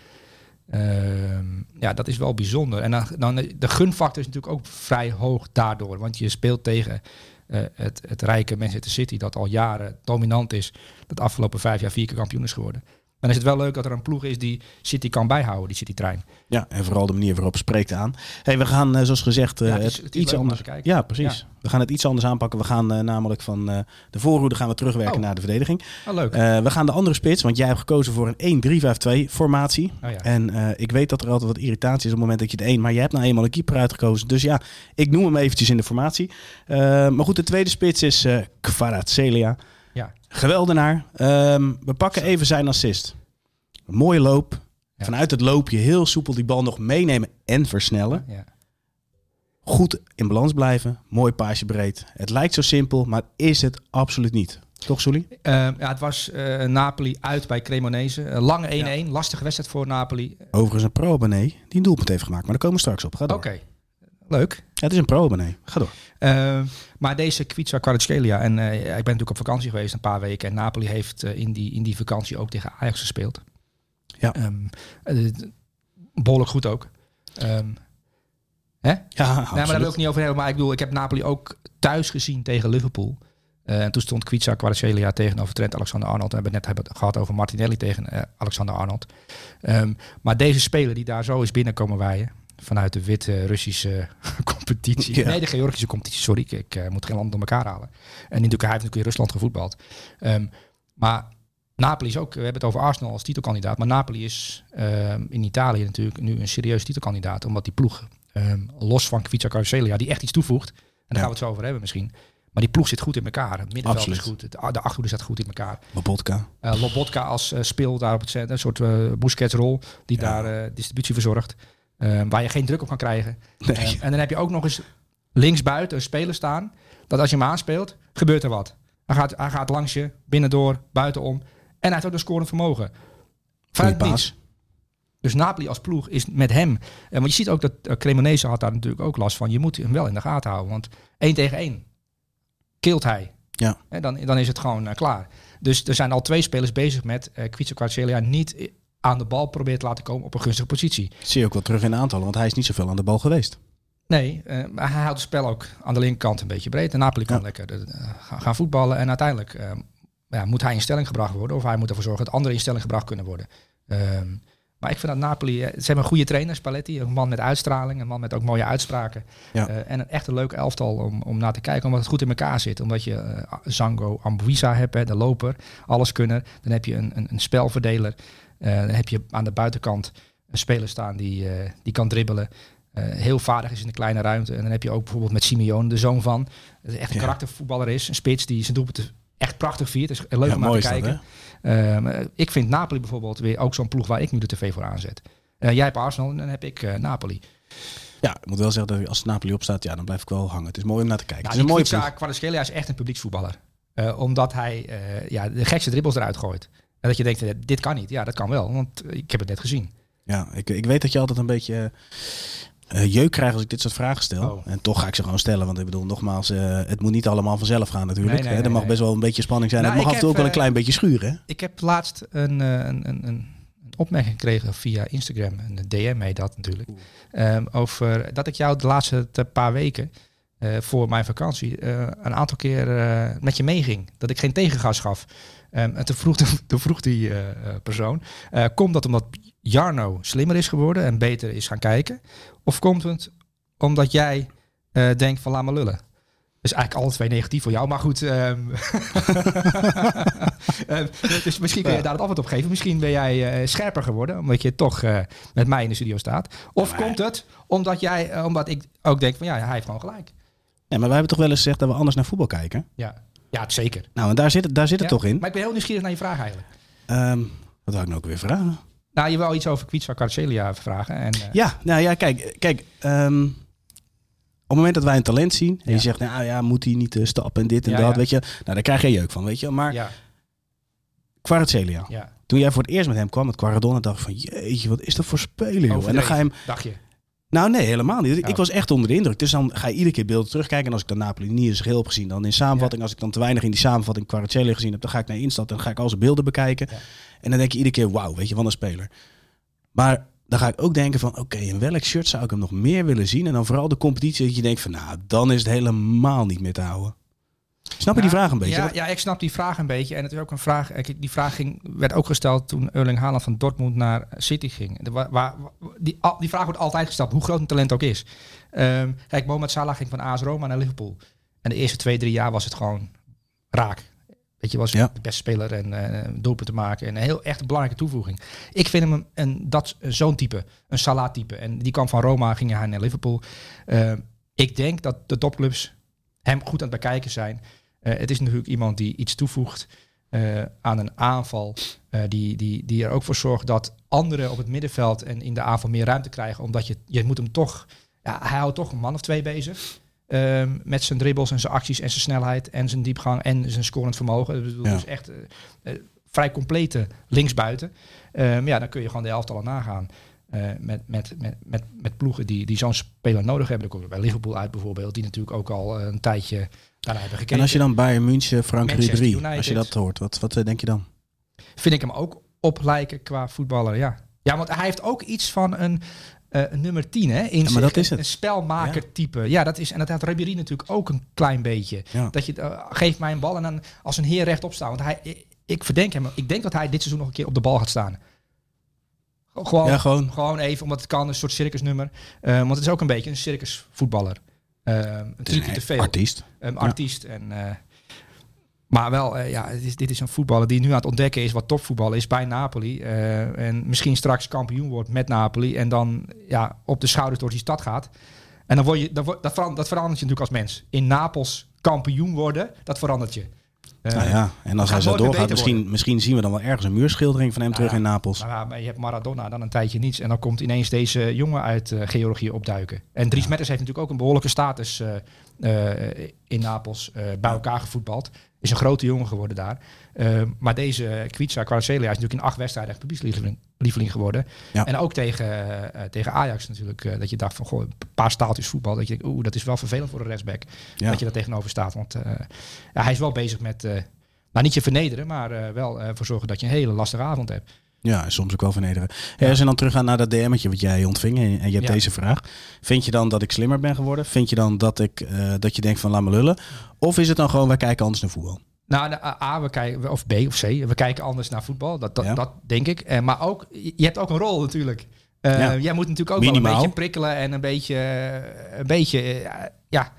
Ehm, ja, dat is wel bijzonder. En dan, dan, de gunfactor is natuurlijk ook vrij hoog daardoor. Want je speelt tegen eh, het, het rijke Manchester City, dat al jaren dominant is. Dat de afgelopen vijf jaar vier keer kampioen is geworden. Dan is het wel leuk dat er een ploeg is die City kan bijhouden, die City-trein. Ja, en vooral de manier waarop spreekt aan. Hey, we gaan, eh, zoals gezegd, eh, Ja, het is- het het is iets anders. kijken. Ja, precies. We gaan het iets anders aanpakken. We gaan eh, namelijk van de voorhoede gaan we terugwerken Oh. naar de verdediging. Oh, leuk. We gaan de andere spits, want jij hebt gekozen voor een 1-3-5-2 formatie. oh, ja. En ik weet dat er altijd wat irritatie is op het moment dat je het één, maar je hebt nou eenmaal een keeper uitgekozen. Dus ja, ik noem hem eventjes in de formatie. Maar goed, de tweede spits is eh Kvaratskhelia. Geweldenaar. Ehm, we pakken even zijn assist. Een mooie loop. Ja. Vanuit het loopje heel soepel die bal nog meenemen en versnellen. ja. Goed in balans blijven. Mooi paasje breed. Het lijkt zo simpel, maar is het absoluut niet. Toch, Soelie? Ehm, ja, het was eh, Napoli uit bij Cremonese. Een lange 1-1. Lastige wedstrijd voor Napoli. Overigens een pro-abonnee die een doelpunt heeft gemaakt. Maar daar komen we straks op. Oké, leuk. Het is een pro-abonnee. Ga door. Ehm, maar deze Kwiatska Kvaratskhelia, en eh, ik ben natuurlijk op vakantie geweest een paar weken. En Napoli heeft eh, in, die, in die vakantie ook tegen Ajax gespeeld. Ja. Eh, behoorlijk goed ook. Ehm, hè? Ja, Nee, maar daar wil ik niet over hebben. Maar ik bedoel, ik heb Napoli ook thuis gezien tegen Liverpool. Eh, en toen stond Kwiatska Kvaratskhelia tegenover Trent Alexander-Arnold. We hebben het net hebben gehad over Martinelli tegen eh, Alexander-Arnold. Ehm, maar deze speler die daar zo is binnenkomen waaien... vanuit de witte Russische [laughs] competitie... Ja. Nee, de Georgische competitie, sorry. Ik, ik eh, moet geen land door elkaar halen. En natuurlijk, hij heeft natuurlijk in Rusland gevoetbald. Ehm, maar Napoli is ook... We hebben het over Arsenal als titelkandidaat. Maar Napoli is ehm, in Italië natuurlijk nu een serieus titelkandidaat. Omdat die ploeg, ehm, los van Kwiatska Kvaratskhelia... die echt iets toevoegt... en daar Ja. gaan we het zo over hebben misschien... Maar die ploeg zit goed in elkaar. Het middenveld Absoluut. is goed. De achterhoede staat goed in elkaar. Lobotka. Eh Lobotka als eh, speel daar op het centrum. Een soort uh, Busquets-rol die Ja. daar distributie verzorgt. Eh, waar je geen druk op kan krijgen. Nee. Eh, en dan heb je ook nog eens linksbuiten een speler staan. Dat als je hem aanspeelt, gebeurt er wat. Hij gaat, hij gaat langs je, binnendoor, buitenom. En hij heeft ook een scorend vermogen. Vanuit niets. Dus Napoli als ploeg is met hem. En want je ziet ook dat uh, Cremonese had daar natuurlijk ook last van. Je moet hem wel in de gaten houden. Want één tegen één keelt hij. Ja. En dan, dan is het gewoon uh, klaar. Dus er zijn al twee spelers bezig met uh, Kvaratskhelia niet aan de bal probeert te laten komen op een gunstige positie. Dat zie je ook wel terug in de aantallen, want hij is niet zoveel aan de bal geweest. Nee, uh, maar hij houdt het spel ook aan de linkerkant een beetje breed. En Napoli kan Ja. lekker uh, gaan voetballen. En uiteindelijk uh, ja, moet hij in stelling gebracht worden. Of hij moet ervoor zorgen dat anderen in stelling gebracht kunnen worden. Ehm, Maar ik vind dat Napoli, eh, ze hebben een goede trainer, Spalletti. Een man met uitstraling, een man met ook mooie uitspraken. Ja. Eh, en een echt een leuk elftal om, om naar te kijken, omdat het goed in elkaar zit. Omdat je eh, Zango Ambuisa hebt, hè, de loper, alles kunnen. Dan heb je een, een, een spelverdeler. Eh, dan heb je aan de buitenkant een speler staan die, eh, die kan dribbelen. eh, heel vaardig is in de kleine ruimte. En dan heb je ook bijvoorbeeld met Simeone, de zoon van. Dat echt een Ja. karaktervoetballer is. Een spits die zijn doelpunten echt prachtig viert. Het is leuk Ja, om naar te dat, kijken. Ik vind Napoli bijvoorbeeld weer ook zo'n ploeg waar ik nu de tv voor aanzet. Jij hebt Arsenal en dan heb ik Napoli. Ja, ik moet wel zeggen dat als Napoli opstaat, ja, dan blijf ik wel hangen. Het is mooi om naar te kijken. Nou, het is een mooie is echt een publieksvoetballer. Eh, omdat hij ja, de gekste dribbles eruit gooit. En dat je denkt, eh, dit kan niet. Ja, dat kan wel, want eh, ik heb het net gezien. Ja, ik, ik weet dat je altijd een beetje eh, jeuk krijgt als ik dit soort vragen stel. Oh. En toch ga ik ze gewoon stellen. Want ik bedoel, nogmaals, het moet niet allemaal vanzelf gaan natuurlijk. Nee, nee, Hè, er mag nee. best wel een beetje spanning zijn. Nou, het mag af en toe ook wel een klein beetje schuren. Hè? Ik heb laatst een, een, een, een, opmerking gekregen via Instagram. Een DM heet dat natuurlijk. Ehm, over dat ik jou de laatste te- paar weken voor mijn vakantie een aantal keer met je meeging. Dat ik geen tegengas gaf. Ehm, en toen vroeg, [laughs] toen vroeg die eh, eh, persoon, eh, komt dat omdat Jarno slimmer is geworden en beter is gaan kijken? Of komt het omdat jij denkt van laat maar lullen? Dus eigenlijk alle twee negatief voor jou, maar goed. [laughs] dus misschien kun je Ja. daar het antwoord op geven. Misschien ben jij scherper geworden, omdat je toch met mij in de studio staat. Of maar- komt het omdat, jij, omdat ik ook denk van ja, hij heeft gewoon gelijk. Nee, maar wij hebben toch wel eens gezegd dat we anders naar voetbal kijken. Ja, ja zeker. Nou, en daar zit het, daar zit het Ja, toch in. Maar ik ben heel nieuwsgelijk naar je vraag eigenlijk. Ehm, wat wou ik nou ook weer vragen? Nou, je wou iets over Kwitsa Carcelia vragen. En, eh, Ja, nou ja, kijk, kijk ehm, op het moment dat wij een talent zien en Ja. je zegt, nou ja, moet hij niet eh, stappen en dit en Ja, dat, weet je. Nou, daar krijg je jeuk van, weet je. Maar ja, ja. toen jij voor het eerst met hem kwam, met Quaradonna, dacht ik van, jeetje, wat is dat voor speler, joh. En dan ga je hem? Nou nee, helemaal niet. Ik, Oh. ik was echt onder de indruk. Dus dan ga je iedere keer beelden terugkijken. En als ik dan Napoli niet zijn geheel heb gezien, dan in samenvatting. Als ik dan te weinig in die samenvatting Kvaratskhelia gezien heb, dan ga ik naar Instat en dan ga ik al zijn beelden bekijken. Ja. En dan denk je iedere keer, wauw, weet je, wat een speler. Maar dan ga ik ook denken van, oké, in welk shirt zou ik hem nog meer willen zien? En dan vooral de competitie dat je denkt van, nou, dan is het helemaal niet meer te houden. Snap je die vraag een beetje? Ja, ja, ik snap die vraag een beetje. En het is ook een vraag. Die vraag ging, werd ook gesteld toen Erling Haaland van Dortmund naar City ging. De, waar, waar- die, al- die vraag wordt altijd gesteld, hoe groot een talent ook is. Ehm, kijk, Mohamed Salah ging van AS Roma naar Liverpool. En de eerste twee, drie jaar was het gewoon raak. Weet je, was Ja. de beste speler en eh doelpunten maken. En een heel echt een belangrijke toevoeging. Ik vind hem een, een, dat, zo'n type, een Salah-type. En die kwam van Roma, ging hij naar Liverpool. Ehm, ik denk dat de topclubs hem goed aan het bekijken zijn. Eh, het is natuurlijk iemand die iets toevoegt eh, aan een aanval. eh, die, die, die er ook voor zorgt dat anderen op het middenveld en in de aanval meer ruimte krijgen. Omdat je, je moet hem toch. Ja, hij houdt toch een man of twee bezig. Ehm, met zijn dribbles en zijn acties en zijn snelheid en zijn diepgang en zijn scorend vermogen. Ja. Dus echt vrij complete linksbuiten. Ja, dan kun je gewoon de elftallen nagaan. Eh, met, met, met, met, met ploegen die, die zo'n speler nodig hebben. Dan komt bij Liverpool uit bijvoorbeeld, die natuurlijk ook al eh, een tijdje daarna hebben gekeken. En als je dan Bayern München, Frank Ribéry, als je dat hoort, wat, wat eh, denk je dan? vind ik hem ook op lijken qua voetballer, ja. Ja, want hij heeft ook iets van een, nummer 10, hè? In maar dat is Een- het. Een spelmaker type. Ja, dat is, en dat had Ribéry natuurlijk ook een klein beetje. Ja. Dat je, geeft mij een bal en dan als een heer rechtop staan. Want hij, ik, ik verdenk hem, ik denk dat hij dit seizoen nog een keer op de bal gaat staan. Gewoon, Ja, gewoon. gewoon even, omdat het kan, een soort circusnummer. Eh, want het is ook een beetje een circusvoetballer. Eh, een trucje te een veel artiest. artiest. En, eh, maar wel, eh, ja, het is, dit is een voetballer die nu aan het ontdekken is wat topvoetbal is bij Napoli. Eh, en misschien straks kampioen wordt met Napoli. En dan ja, op de schouders door die stad gaat. En dan word je, dat, verandert, dat verandert je natuurlijk als mens. In Napels kampioen worden, dat verandert je. Eh, nou ja, en als hij zo doorgaat, misschien, misschien zien we dan wel ergens een muurschildering van hem Nou terug ja. in Napels. Maar, ja, maar je hebt Maradona dan een tijdje niets. En dan komt ineens deze jongen uit eh, Georgië opduiken. En Dries Mertens heeft natuurlijk ook een behoorlijke status eh, in Napels eh, bij elkaar gevoetbald. Is een grote jongen geworden daar. Eh, maar deze Kwitsa Kvaratskhelia is natuurlijk in acht wedstrijden echt publiekslieveling lieveling geworden. Ja. En ook tegen, eh, tegen Ajax natuurlijk. dat je dacht van, goh, een paar staaltjes voetbal. Dat je denkt, oeh, dat is wel vervelend voor een rechtsback. Ja. Dat je daar tegenover staat. Want ja, hij is wel bezig met, eh, nou niet je vernederen, maar wel eh, voor zorgen dat je een hele lastige avond hebt. Ja, en soms ook wel vernederen. Ja, als je dan teruggaan naar dat DM'tje wat jij ontving en, en je hebt Ja. deze vraag. Vind je dan dat ik slimmer ben geworden? Vind je dan dat, ik, eh, dat je denkt van laat me lullen? Of is het dan gewoon wij kijken anders naar voetbal? Nou, A, we kijken, of B of C, we kijken anders naar voetbal. Dat, dat, Ja. dat denk ik. Eh, maar ook, je hebt ook een rol natuurlijk. Eh, Ja. Jij moet natuurlijk ook wel een beetje prikkelen en een beetje, een beetje ja,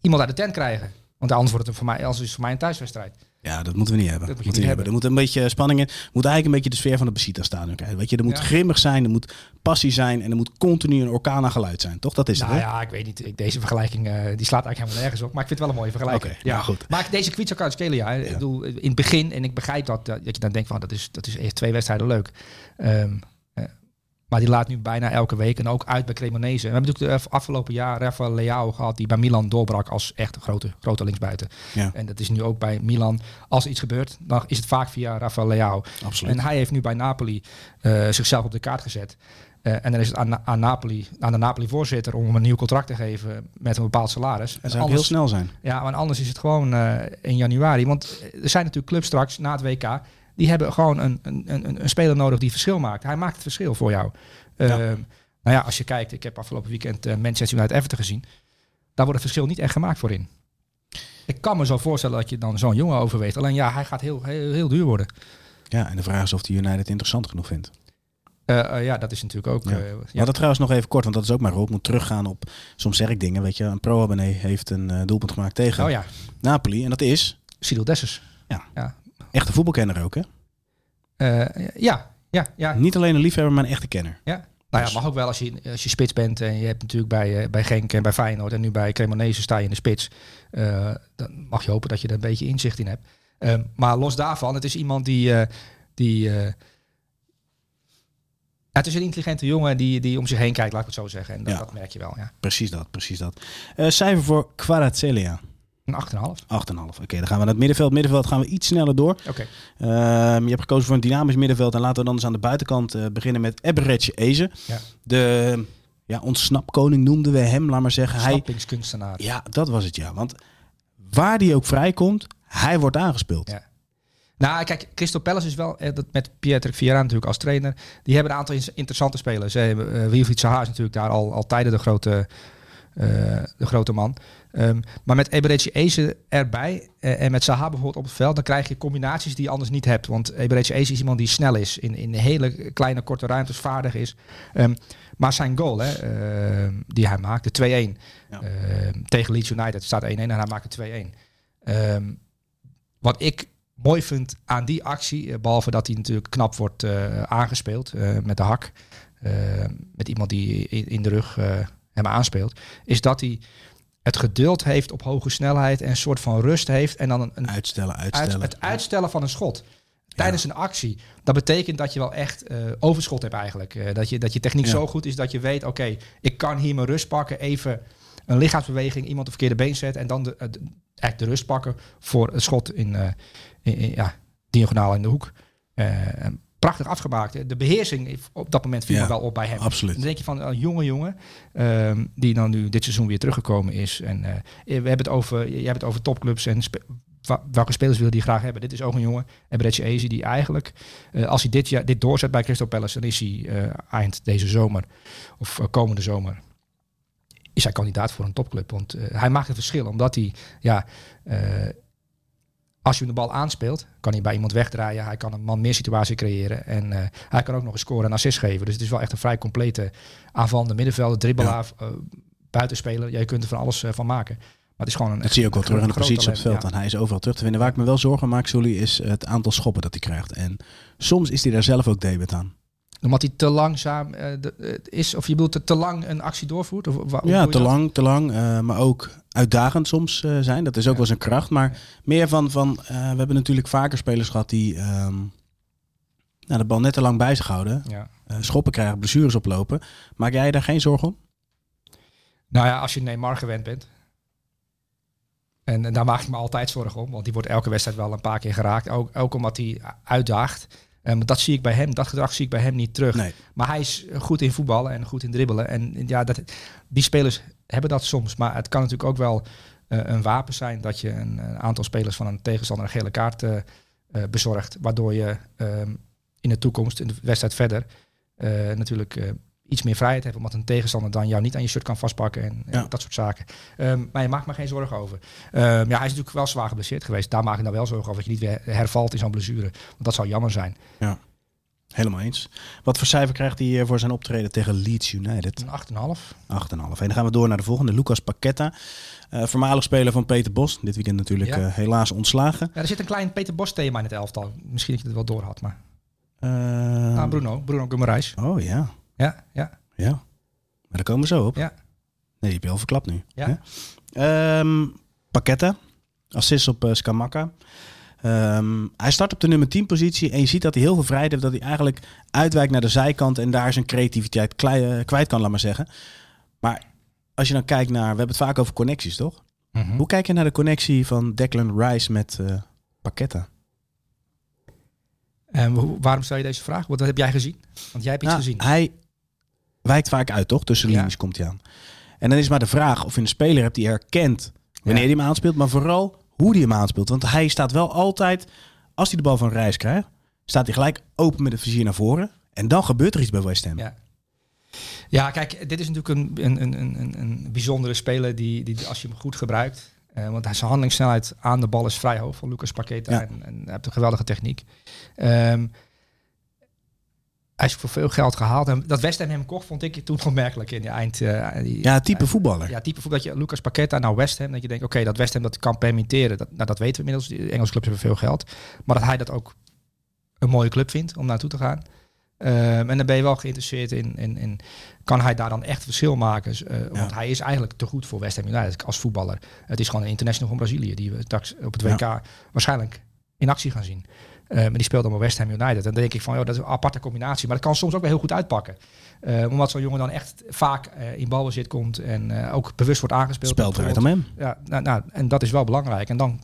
iemand uit de tent krijgen. Want anders wordt het voor mij, anders is het voor mij een thuiswedstrijd. Ja, dat moeten we niet hebben. Dat moeten we niet hebben. Er moet een beetje spanning in. Moet eigenlijk een beetje de sfeer van het Besiktas-stadion krijgen. Weet je, er moet Ja. grimmig zijn, er moet passie zijn en er moet continu een orkaan aan geluid zijn. Toch? Dat is nou het, hè? ja, ik weet niet. Deze vergelijking eh, die slaat eigenlijk helemaal nergens op. Maar ik vind het wel een mooie vergelijking. Oké, nou goed. Maar deze quiz kan spelen, ja. Ik bedoel, in het begin, en ik begrijp dat, dat je dan denkt van dat is, dat is echt twee wedstrijden leuk. Ehm, eh, maar die laat nu bijna elke week en ook uit bij Cremonese. We hebben natuurlijk de afgelopen jaar Rafael Leao gehad die bij Milan doorbrak als echt een grote, grote linksbuiten. Ja. En dat is nu ook bij Milan. Als er iets gebeurt, dan is het vaak via Rafael Leao. Absoluut. En hij heeft nu bij Napoli eh, zichzelf op de kaart gezet. Eh, en dan is het aan, aan, Napoli, aan de Napoli-voorzitter om hem een nieuw contract te geven met een bepaald salaris. Dat En zou heel snel zijn. ja, maar anders is het gewoon eh, in januari. Want er zijn natuurlijk clubs straks na het WK. Die hebben gewoon een, een, een, een speler nodig die verschil maakt. Hij maakt het verschil voor jou. Eh, Ja. Nou ja, als je kijkt, ik heb afgelopen weekend eh, Manchester United Everton gezien. Daar wordt het verschil niet echt gemaakt voor in. Ik kan me zo voorstellen dat je dan zo'n jongen overweegt. Alleen ja, hij gaat heel, heel, heel duur worden. Ja, en de vraag is of de United het interessant genoeg vindt. Eh, eh, ja, dat is natuurlijk ook. Ja. ja. Ja. dat trouwens nog even kort, want dat is ook mijn rol. Ik moet teruggaan op, soms zeg ik dingen, weet je. Een pro-abonnee heeft een doelpunt gemaakt tegen Oh ja, Napoli. En dat is Cyril Dessers. echt een voetbalkenner ook, hè? Eh, ja, ja, ja. Niet alleen een liefhebber, maar een echte kenner. ja. Nou ja, Dus- mag ook wel als je, als je spits bent. En je hebt natuurlijk bij, eh, bij Genk en bij Feyenoord en nu bij Cremonese sta je in de spits. Eh, dan mag je hopen dat je er een beetje inzicht in hebt. Ehm, maar los daarvan, het is iemand die... die ja, het is een intelligente jongen die, die om zich heen kijkt, laat ik het zo zeggen. En dat, Ja. dat merk je wel, ja. Precies dat, precies dat. Cijfer voor Kvaratskhelia. Een 8,5. 8,5. Oké, dan gaan we naar het middenveld. Middenveld gaan we iets sneller door. Oké. Ehm, je hebt gekozen voor een dynamisch middenveld. En laten we dan eens aan de buitenkant eh, beginnen met Eberetje Eze. Ja. De ja, ontsnapkoning noemden we hem, laat maar zeggen. Hij, Snappingskunstenaar. ja, dat was het ja. Want waar die ook vrijkomt, hij wordt aangespeeld. Ja. Nou, kijk, Crystal Palace is wel, eh, dat met Pieter Vieira natuurlijk als trainer, die hebben een aantal in- interessante spelers. Uh, Wilfried is natuurlijk daar al, al tijden de grote, eh, de grote man. Ehm, maar met Eberechi Eze erbij eh, en met Zaha bijvoorbeeld op het veld, dan krijg je combinaties die je anders niet hebt. Want Eberechi Eze is iemand die snel is, in, in hele kleine korte ruimtes vaardig is. Ehm, maar zijn goal, hè, ehm, die hij maakt, de 2-1 Ja. ehm, tegen Leeds United, staat 1-1 en hij maakt de 2-1. Ehm, wat ik mooi vind aan die actie, eh, behalve dat hij natuurlijk knap wordt eh, aangespeeld met de hak, met iemand die in, in de rug hem aanspeelt, is dat hij het geduld heeft op hoge snelheid en een soort van rust heeft en dan een, een Uitstellen, uit, uitstellen. het uitstellen van een schot tijdens een actie. Dat betekent dat je wel echt eh, overschot hebt eigenlijk. Eh, dat, je, dat je techniek Ja. zo goed is dat je weet, oké, ik kan hier mijn rust pakken, even een lichaamsbeweging, iemand op verkeerde been zetten en dan de, eh, de, echt de rust pakken voor het schot in, in, in- ja, diagonaal in de hoek. Prachtig afgemaakt. De beheersing op dat moment viel Ja, me wel op bij hem. absoluut. Dan denk je van een jonge jongen ehm, die dan nu dit seizoen weer teruggekomen is. En eh, we hebben het over, jij hebt het over topclubs en spe- welke spelers wil die graag hebben. Dit is ook een jongen, Ebretje Eze, die eigenlijk, eh, als hij dit, jaar, dit doorzet bij Crystal Palace, dan is hij eh, eind deze zomer of komende zomer. Is hij kandidaat voor een topclub? Want hij maakt het verschil, omdat hij, ja, als je hem de bal aanspeelt, kan hij bij iemand wegdraaien. Hij kan een man meer situatie creëren. En eh, hij kan ook nog een score en assist geven. Dus het is wel echt een vrij complete aanvallende middenvelder, dribbelaar, eh, buitenspeler. Ja, je kunt er van alles eh, van maken. Maar het is gewoon een. Dat zie je ook wel terug in de positie op het veld. En hij is overal terug te vinden. Waar ik me wel zorgen maak, Sully, is het aantal schoppen dat hij krijgt. En soms is hij daar zelf ook debet aan. Omdat hij te langzaam eh, de- is, of je bedoelt te, te lang een actie doorvoert? Of, wa- Ja, te lang, te lang. eh, maar ook uitdagend soms eh, zijn. Dat is ook Ja. wel zijn kracht. Maar meer van, van we hebben natuurlijk vaker spelers gehad die ehm, nou, de bal net te lang bij zich houden. Ja. schoppen krijgen, blessures oplopen. Maak jij daar geen zorgen om? Nou ja, als je Neymar gewend bent. En, en daar maak ik me altijd zorgen om. Want die wordt elke wedstrijd wel een paar keer geraakt. Ook, ook omdat hij uitdaagt. Eh, maar dat zie ik bij hem. Dat gedrag zie ik bij hem niet terug. Nee. Maar hij is goed in voetballen en goed in dribbelen. En ja, dat, die spelers hebben dat soms. Maar het kan natuurlijk ook wel eh, een wapen zijn dat je een, een aantal spelers van een tegenstander een gele kaart eh, eh, bezorgt. Waardoor je ehm, in de toekomst, in de wedstrijd verder, eh, natuurlijk eh, iets meer vrijheid hebt, omdat een tegenstander dan jou niet aan je shirt kan vastpakken en, en Ja. dat soort zaken. Ehm, maar je maakt me geen zorgen over. Ehm, ja, hij is natuurlijk wel zwaar geblesseerd geweest. Daar maak ik nou wel zorgen over dat je niet weer hervalt in zo'n blessure. Want dat zou jammer zijn. Helemaal eens. Wat voor cijfer krijgt hij eh, voor zijn optreden tegen Leeds United? Een 8,5. 8,5. En dan gaan we door naar de volgende. Lucas Paqueta. Eh, voormalig speler van Peter Bos. Dit weekend natuurlijk Ja. eh, helaas ontslagen. Ja, er zit een klein Peter Bos thema in het elftal. Misschien dat je het wel door had, maar... Ah, Bruno. Bruno Guimaraes. oh ja. Ja, ja. Ja. Maar daar komen we zo op. Ja. Nee, die heb je al verklapt nu. Ja. Ehm, Paqueta. Assist op uh, Skamaka. Ehm, hij start op de nummer 10 positie en je ziet dat hij heel veel vrijheid heeft. Dat hij eigenlijk uitwijkt naar de zijkant en daar zijn creativiteit klei- eh, kwijt kan, laat maar zeggen. Maar als je dan kijkt naar, we hebben het vaak over connecties, toch? Mhm. Hoe kijk je naar de connectie van Declan Rice met eh Paqueta? En waarom stel je deze vraag? Wat heb jij gezien? Want jij hebt iets Nou, gezien. Hij wijkt vaak uit, toch? Tussen Ja. linies komt hij aan. En dan is maar de vraag of je een speler hebt die herkent wanneer hij hem aanspeelt, maar vooral hoe hij hem aanspeelt. Want hij staat wel altijd, als hij de bal van Reis krijgt, staat hij gelijk open met het vizier naar voren. En dan gebeurt er iets bij West Ham. Ja. Ja, kijk, dit is natuurlijk een, een, een, een, een bijzondere speler die, die als je hem goed gebruikt. eh, want hij- zijn handelingssnelheid aan de bal is vrij hoog van Lucas Paqueta. Ja. En, en hij heeft een geweldige techniek. Ehm, hij is voor veel geld gehaald. En dat West Ham hem kocht, vond ik toen [laughs] opmerkelijk in de eind. eh, die- Ja, type voetballer. Ja, type voetbal. Dat je Lucas Paqueta naar West Ham. Dat je denkt, oké, dat West Ham dat kan permitteren. Dat, nou, dat weten we inmiddels. De Engelse clubs hebben veel geld. Maar dat hij dat ook een mooie club vindt om naartoe te gaan. Ehm, en dan ben je wel geïnteresseerd in, in, in kan hij daar dan echt verschil maken? Eh, Want hij is eigenlijk te goed voor West Ham United als voetballer. Het is gewoon een international van Brazilië die we straks op het WK waarschijnlijk in actie gaan zien. Eh, maar die speelt dan bij West Ham United. En dan denk ik van, joh, dat is een aparte combinatie. Maar dat kan soms ook wel heel goed uitpakken. Eh, omdat zo'n jongen dan echt vaak eh, in balbezit komt en ook bewust wordt aangespeeld. Spel draait Bijvoorbeeld- om hem. ja, nou, nou, en dat is wel belangrijk. En dan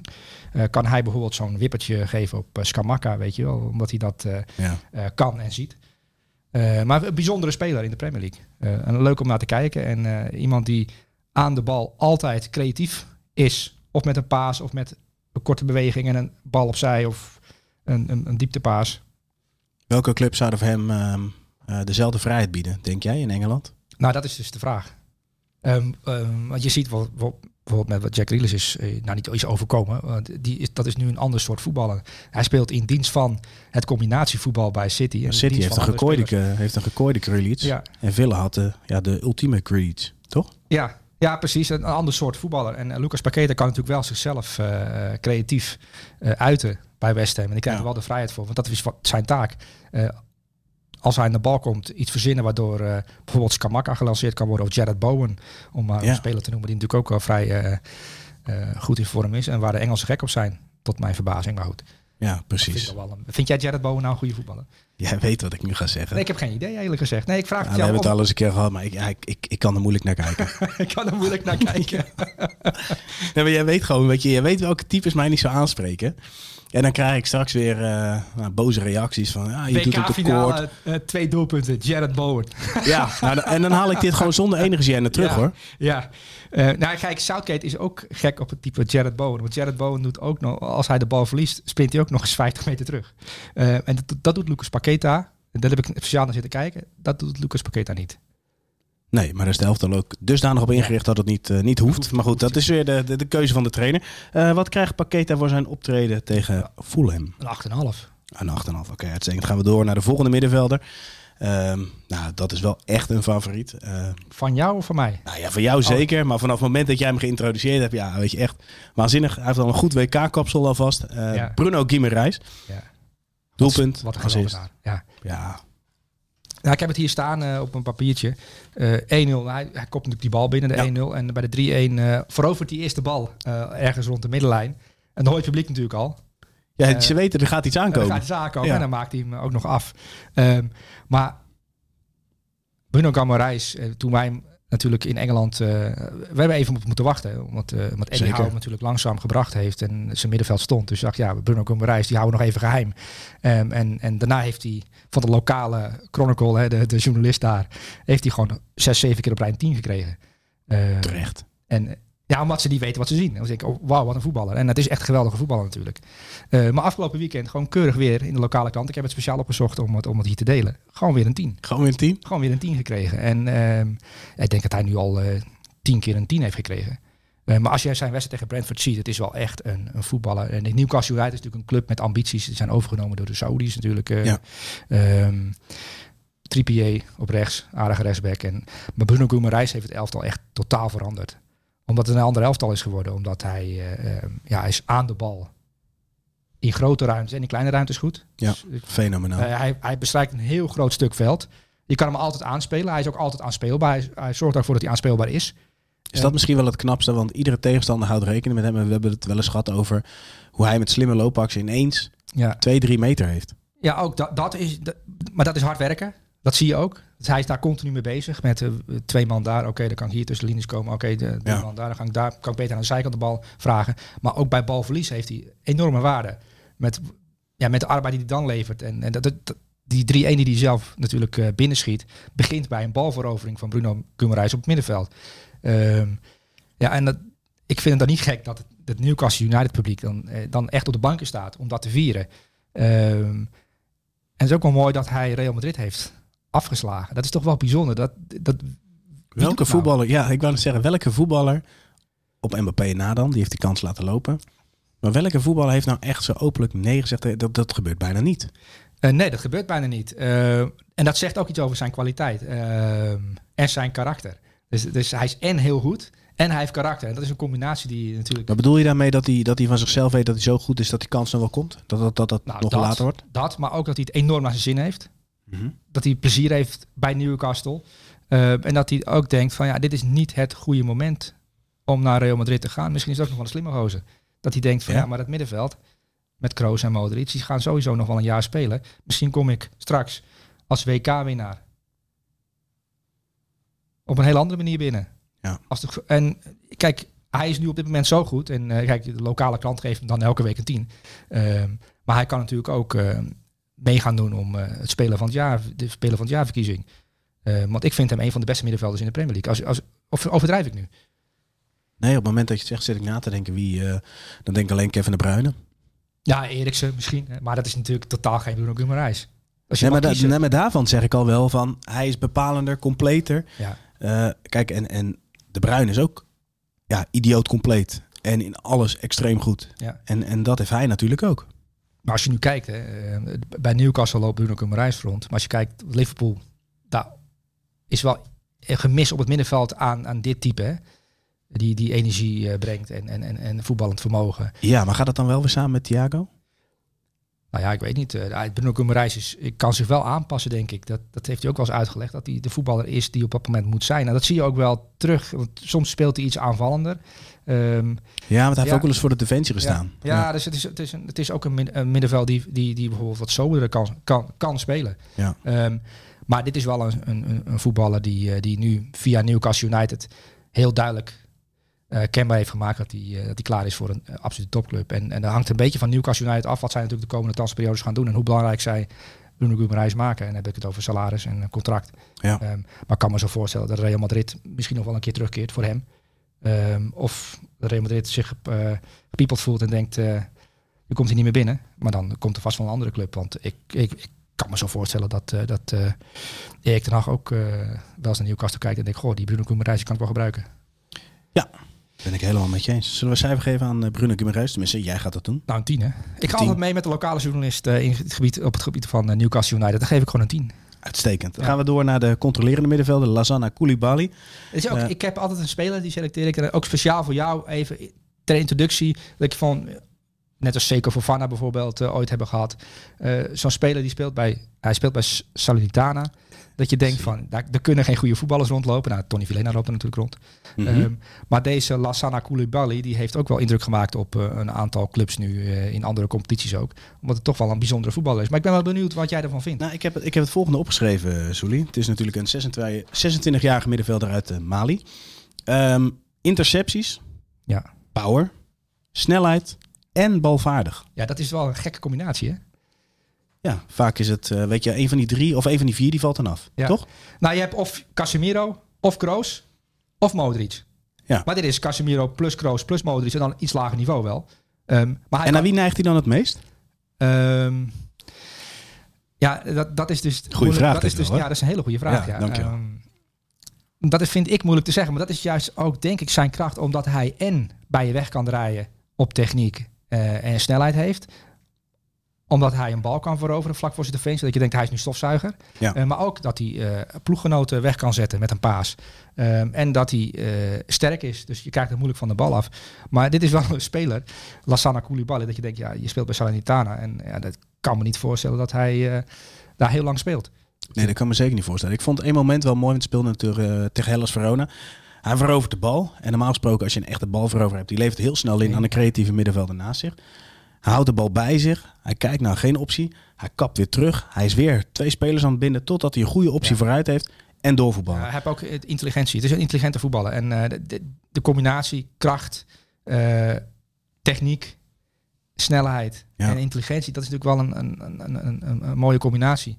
kan hij bijvoorbeeld zo'n wippertje geven op uh, Skamaka, weet je wel, omdat hij dat Ja. uh, kan en ziet. Uh, maar een bijzondere speler in de Premier League. Uh, en leuk om naar te kijken. En uh, iemand die aan de bal altijd creatief is. Of met een paas, of met een korte beweging en een bal opzij, of een, een, een dieptepaas. Welke club zou voor hem uh, dezelfde vrijheid bieden, denk jij, in Engeland? Nou, dat is dus de vraag. Um, um, want je ziet wel, wel bijvoorbeeld met wat Jack Grealish is, eh, nou niet is overkomen. Want die is, dat is nu een ander soort voetballer. Hij speelt in dienst van het combinatievoetbal bij City. En City heeft een, gekooide, heeft een gekooide Grealish. Ja. En Villa had de, ja, de ultieme Grealish, toch? Ja, ja, precies. Een, een ander soort voetballer. En uh, Lucas Paqueta kan natuurlijk wel zichzelf uh, creatief uh, uiten bij West Ham. En die krijgt ja. er wel de vrijheid voor. Want dat is wat zijn taak. Uh, als hij aan de bal komt, iets verzinnen waardoor uh, bijvoorbeeld Skamaka gelanceerd kan worden of Jared Bowen, om maar ja. een speler te noemen die natuurlijk ook wel vrij uh, goed in vorm is en waar de Engelsen gek op zijn, tot mijn verbazing. Maar goed. Ja, precies. Vind, een, vind, jij Jared Bowen nou een goede voetballer? Jij weet wat ik nu ga zeggen. Nee, ik heb geen idee eerlijk gezegd. Nee, ik vraag ja, het we jou hebben of... het al eens een keer gehad, maar ik, ja, ik, ik, ik kan er moeilijk naar kijken. [laughs] ik kan er moeilijk naar [laughs] kijken. nee, maar jij weet gewoon, weet je, jij weet welke types mij niet zo aanspreken. En dan krijg ik straks weer uh, nou, boze reacties van, ja, je doet het tekort. Uh, twee doelpunten, Jared Bowen. ja, [laughs] nou, en dan haal ik dit gewoon zonder enige gêne terug ja, hoor. Ja, uh, nou kijk, Southgate is ook gek op het type Jared Bowen. Want Jared Bowen doet ook nog, als hij de bal verliest, sprint hij ook nog eens 50 meter terug. En dat, dat doet Lucas Paqueta. Daar heb ik speciaal naar zitten kijken. Dat doet Lucas Paqueta niet. Nee, maar daar is de helft dan ook dusdanig op ingericht dat het niet, uh, niet hoeft. Maar goed, dat is weer de, de, de keuze van de trainer. Uh, wat krijgt Paqueta voor zijn optreden tegen Fulham? Een 8,5. Een 8,5, oké. Okay, uitstekend. gaan we door naar de volgende middenvelder. Uh, nou, dat is wel echt een favoriet. Uh, van jou of van mij? Nou ja, van jou oh. zeker. Maar vanaf het moment dat jij hem geïntroduceerd hebt, ja, weet je, echt waanzinnig. Hij heeft al een goed WK-kapsel alvast. Ja. Bruno Guimaraes. Ja. Doelpunt. Wat een assist. Ja. ja. Nou, ik heb het hier staan uh, op een papiertje. Uh, 1-0. Hij, hij kopt natuurlijk die bal binnen de ja. 1-0. En bij de 3-1 uh, verovert die eerste bal ergens rond de middenlijn. En dan hoort het publiek natuurlijk al. Ja, ze weten er gaat iets aankomen. Er gaat iets aankomen ja. en dan maakt hij hem ook nog af. Um, maar Bruno uh, toen wij hem natuurlijk in Engeland... Uh, we hebben even op moeten wachten. Omdat, uh, omdat Eddie Howe natuurlijk langzaam gebracht heeft en zijn middenveld stond. Dus ik dacht, ja, Bruno Guimaraes, die houden we nog even geheim. Um, en, en daarna heeft hij van de lokale Chronicle, hè, de, de journalist daar... heeft hij gewoon zes, zeven keer op lijn 10 gekregen. Uh, Terecht. En Ja, omdat ze niet weten wat ze zien. Dan denk ik, oh, wauw, wat een voetballer. En het is echt een geweldige voetballer natuurlijk. Uh, maar afgelopen weekend gewoon keurig weer in de lokale krant. Ik heb het speciaal opgezocht om het, om het hier te delen. Gewoon weer een 10. Gewoon weer een 10? Gewoon weer een 10 gekregen. En uh, ik denk dat hij nu al uh, tien keer een 10 heeft gekregen. Uh, maar als jij zijn wedstrijd tegen Brentford ziet, het is wel echt een, een voetballer. En Newcastle United is natuurlijk een club met ambities. Die zijn overgenomen door de Saudis natuurlijk. ja. Um, Trippier op rechts, aardige rechtsback. En, maar Bruno Guimaraes heeft het elftal echt totaal veranderd. Omdat het een ander elftal is geworden. Omdat hij, uh, ja, hij is aan de bal. In grote ruimtes en in kleine ruimtes goed. Ja, dus, fenomenaal. Uh, hij, hij bestrijkt een heel groot stuk veld. Je kan hem altijd aanspelen. Hij is ook altijd aanspeelbaar. Hij, hij zorgt ervoor dat hij aanspeelbaar is. Is dat misschien wel het knapste? Want iedere tegenstander houdt rekening met hem. En we hebben het wel eens gehad over hoe hij met slimme loopacties ineens ja. twee, drie meter heeft. Ja, ook dat, dat is. Dat, maar dat is hard werken. Dat zie je ook. Dus hij is daar continu mee bezig met uh, twee man daar. Oké, dan kan ik hier tussen de linies komen. Oké, de ja. man daar. Dan kan ik daar kan ik beter aan de zijkant de bal vragen. Maar ook bij balverlies heeft hij enorme waarde. Met, ja, met de arbeid die hij dan levert. En, en dat, dat die 3-1 die hij zelf natuurlijk uh, binnenschiet, begint bij een balverovering van Bruno Guimaraes op het middenveld. Um, ja, en dat, ik vind het dan niet gek dat het, het Newcastle United publiek dan, eh, dan echt op de banken staat om dat te vieren. Um, en het is ook wel mooi dat hij Real Madrid heeft afgeslagen. Dat is toch wel bijzonder. Dat, dat, welke voetballer, ja, ik wou zeggen, welke voetballer op Mbappé na dan, die heeft die kans laten lopen. Maar welke voetballer heeft nou echt zo openlijk nee gezegd? Dat, dat gebeurt bijna niet. Uh, nee, dat gebeurt bijna niet. Uh, en dat zegt ook iets over zijn kwaliteit uh, en zijn karakter. Dus, dus hij is en heel goed en hij heeft karakter. En dat is een combinatie die natuurlijk... Maar bedoel je daarmee dat hij, dat hij van zichzelf weet dat hij zo goed is dat die kans nog wel komt? Dat dat, dat, dat nou, nog dat, later wordt? Dat, maar ook dat hij het enorm naar zijn zin heeft. Mm -hmm. Dat hij plezier heeft bij Newcastle. Uh, en dat hij ook denkt van ja, dit is niet het goede moment om naar Real Madrid te gaan. Misschien is het ook nog wel een slimme gozer. Dat hij denkt van ja, ja maar het middenveld met Kroos en Modric, die gaan sowieso nog wel een jaar spelen. Misschien kom ik straks als WK-winnaar op een heel andere manier binnen. Ja. Als de, en kijk, hij is nu op dit moment zo goed. En uh, kijk, de lokale klant geeft hem dan elke week een 10. Uh, maar hij kan natuurlijk ook uh, mee gaan doen om uh, het spelen van het jaar, de spelen van het jaarverkiezing. want ik vind hem een van de beste middenvelders in de Premier League. Als, als, of overdrijf ik nu? Nee, op het moment dat je het zegt, zit ik na te denken wie. dan denk ik alleen Kevin de Bruyne. Ja, Eriksen misschien. Maar dat is natuurlijk totaal geen Bruno Guimaraes. Nee maar, da, nee, maar daarvan zeg ik al wel van, hij is bepalender, completer. Ja. Uh, kijk, en, en De Bruin is ook ja, idioot compleet. En in alles extreem goed. Ja. En, en dat heeft hij natuurlijk ook. Maar als je nu kijkt, hè, bij Newcastle loopt Bruno Guimaraes rond. Maar als je kijkt, Liverpool, daar is wel een gemis op het middenveld aan, aan dit type. Hè? Die, die energie uh, brengt en, en, en, en voetballend vermogen. Ja, maar gaat dat dan wel weer samen met Thiago? Nou ja, ik weet niet. Uh, Bruno Guimaraes is, kan zich wel aanpassen, denk ik. Dat, dat heeft hij ook wel eens uitgelegd. Dat hij de voetballer is die op dat moment moet zijn. En nou, dat zie je ook wel terug. Want soms speelt hij iets aanvallender. Um, ja, want hij heeft ook wel eens voor de defensie gestaan. Ja, ja, dus het is, het is, een, het is ook een, een middenveld die, die, die bijvoorbeeld wat soberder kan, kan, kan spelen. Ja. Um, maar dit is wel een, een, een voetballer die, die nu via Newcastle United heel duidelijk uh, kenbaar heeft gemaakt dat hij, uh, dat hij klaar is voor een uh, absolute topclub. En, en dat hangt een beetje van Newcastle United af wat zij natuurlijk de komende transperiodes gaan doen en hoe belangrijk zij Bruno Guimaraes maken. En dan heb ik het over salaris en contract. Ja. Um, maar ik kan me zo voorstellen dat Real Madrid misschien nog wel een keer terugkeert voor hem. Um, of Real Madrid zich gepiepeld voelt en denkt, je komt hier niet meer binnen. Maar dan komt er vast wel een andere club. Want ik, ik, ik kan me zo voorstellen dat, dat Erik ten Hag ook wel eens naar Newcastle kijkt en denkt, goh, die Bruno Guimaraes kan ik wel gebruiken. Ja, ben ik helemaal met je eens. Zullen we cijfer geven aan Bruno Guimaraes? Tenminste, jij gaat dat doen. Nou, een tien hè? Ik ga altijd mee met de lokale journalist uh, in het gebied, op het gebied van uh, Newcastle United. Dan geef ik gewoon een tien. Uitstekend. Dan ja. gaan we door naar de controlerende middenvelder, Lazana Koulibaly. Is ook, uh, ik heb altijd een speler, die selecteer ik ook speciaal voor jou even ter introductie. Dat ik van, net als Seco Fofana bijvoorbeeld ooit hebben gehad. Zo'n speler die speelt bij, hij speelt bij Salernitana. Dat je denkt van, daar, er kunnen geen goede voetballers rondlopen. Nou, Tony Villena loopt er natuurlijk rond. Mm -hmm. um, maar deze Lassana Koulibaly, die heeft ook wel indruk gemaakt op uh, een aantal clubs nu uh, in andere competities ook. Omdat het toch wel een bijzondere voetballer is. Maar ik ben wel benieuwd wat jij ervan vindt. Nou, ik heb, ik heb het volgende opgeschreven, Souli. Het is natuurlijk een 26-jarige middenvelder uit uh, Mali. Um, intercepties, ja. power, snelheid en balvaardig. Ja, dat is wel een gekke combinatie, hè? Ja, vaak is het, uh, weet je, een van die drie of een van die vier die valt dan af. Ja. Toch? Nou, je hebt of Casemiro, of Kroos, of Modric. Ja. Maar dit is Casemiro plus Kroos plus Modric en dan iets lager niveau wel. Ehm, maar En kan- naar wie neigt hij dan het meest? Ehm, ja, dat, dat is dus... moeilijk- vraag Dat is dus, wel, ja, dat is een hele goede vraag. Ja, Ja, dankjewel. Ehm, dat is, vind ik moeilijk te zeggen. Maar dat is juist ook, denk ik, zijn kracht. Omdat hij en bij je weg kan draaien op techniek eh, en snelheid heeft. Omdat hij een bal kan veroveren vlak voor zijn defensie. Dat je denkt, hij is nu stofzuiger. Ja. Eh, maar ook dat hij eh, ploeggenoten weg kan zetten met een paas. Ehm, en dat hij eh, sterk is. Dus je krijgt het moeilijk van de bal af. Maar dit is wel een speler, Lassana Koulibaly, dat je denkt, ja, je speelt bij Salernitana. En ja, dat kan me niet voorstellen dat hij daar heel lang speelt. Nee, dat kan me zeker niet voorstellen. Ik vond één moment wel mooi, want het speelde natuurlijk tegen Hellas Verona. Hij verovert de bal. En normaal gesproken, als je een echte balverover hebt, die levert heel snel in aan de creatieve middenvelder naast zich. Hij houdt de bal bij zich. Hij kijkt naar geen optie. Hij kapt weer terug. Hij is weer twee spelers aan het binden totdat hij een goede optie Ja. vooruit heeft. En doorvoetballen. Ja, hij heeft ook eh, intelligentie. Het is een intelligente voetballer. En eh, de, de, de combinatie kracht, eh, techniek, snelheid Ja. en intelligentie, dat is natuurlijk wel een, een, een, een, een, mooie combinatie.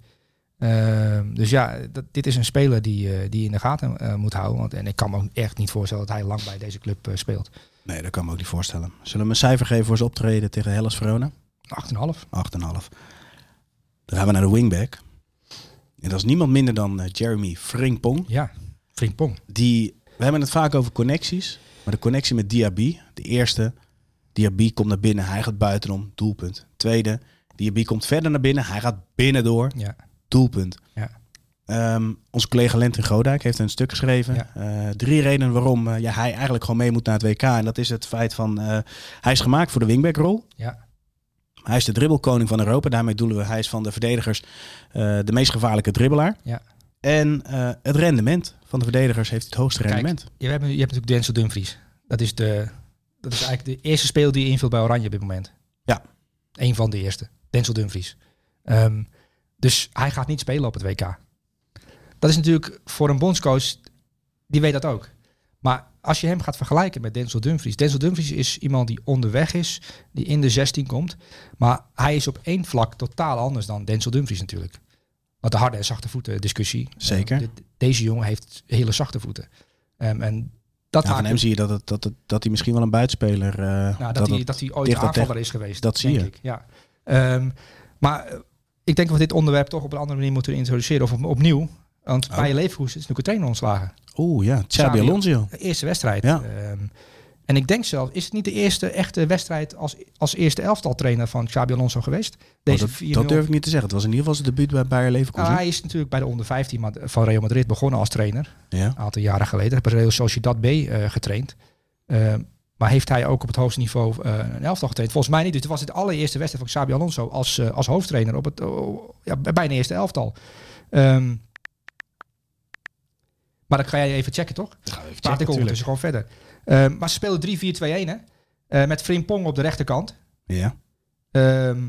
Ehm, dus ja, dat, dit is een speler die, die je in de gaten moet houden. Want, en ik kan me ook echt niet voorstellen dat hij lang bij deze club speelt. 8,5. Nee, dat kan ik me ook niet voorstellen. Zullen we een cijfer geven voor zijn optreden tegen Hellas Verona? 8,5. Dan gaan we naar de wingback. En dat is niemand minder dan eh, Jeremy Frimpong. Ja, Frimpong. Die, we hebben het vaak over connecties. Maar de connectie met Diaby, de eerste. Diaby komt naar binnen, hij gaat buitenom, doelpunt. Tweede, Diaby komt verder naar binnen, hij gaat binnendoor, Ja. doelpunt. Ehm, onze collega Lentin Godijk heeft een stuk geschreven. Ja. Eh, drie redenen waarom eh, ja, hij eigenlijk gewoon mee moet naar het WK. En dat is het feit van, eh, hij is gemaakt voor de wingback-rol. Ja. Hij is de dribbelkoning van Europa. Daarmee doelen we, hij is van de verdedigers de meest gevaarlijke dribbelaar. Ja. En het rendement van de verdedigers heeft het hoogste Kijk, rendement. Je hebt, je hebt natuurlijk Denzel Dumfries. Dat is, de, dat is eigenlijk de eerste speler die je invult bij Oranje op dit moment. Ja. Eén van de eerste. Denzel Dumfries. Ehm, dus hij gaat niet spelen op het WK. Dat is natuurlijk voor een bondscoach, die weet dat ook. Maar als je hem gaat vergelijken met Denzel Dumfries. Denzel Dumfries is iemand die onderweg is, die in de 16 komt. Maar hij is op één vlak totaal anders dan Denzel Dumfries natuurlijk. Want de harde en zachte voeten discussie. Zeker. Eh, dit- deze jongen heeft hele zachte voeten. Ehm, en dat van maakt hem zie je dat, het, dat, het, dat hij misschien wel een buitenspeler uh, nou, dat, hij, dat hij ooit aanvaller is geweest. dat zie denk je. Ik. Ja. Ehm, maar eh, ik denk dat we dit onderwerp toch op een andere manier moeten introduceren. Of op- opnieuw. Want Oh. bij Leverkusen is natuurlijk een trainer ontslagen. Oeh ja, Xabi Alonso. De eerste wedstrijd. Ja. Ehm, en ik denk zelf, is het niet de eerste echte wedstrijd als, als eerste elftal trainer van Xabi Alonso geweest? Deze Oh, 4-0. dat, dat durf ik niet te zeggen. Het was in ieder geval zijn debuut bij Bayer Leverkusen. Nou, hij is natuurlijk bij de onder 15 maar- van Real Madrid begonnen als trainer. ja. Een aantal jaren geleden. Hij heeft bij Real Sociedad B eh, getraind. Ehm, maar heeft hij ook op het hoogste niveau eh, een elftal getraind? Volgens mij niet. Dus het was het allereerste wedstrijd van Xabi Alonso als, eh, als hoofdtrainer op het, oh, ja, bij een eerste elftal. Ehm, maar dat ga jij even checken, toch? Praat ik ondertussen gewoon verder. Ehm, maar ze speelden 3-4-2-1, hè? Eh, met Frimpong op de rechterkant. Ja. Ehm,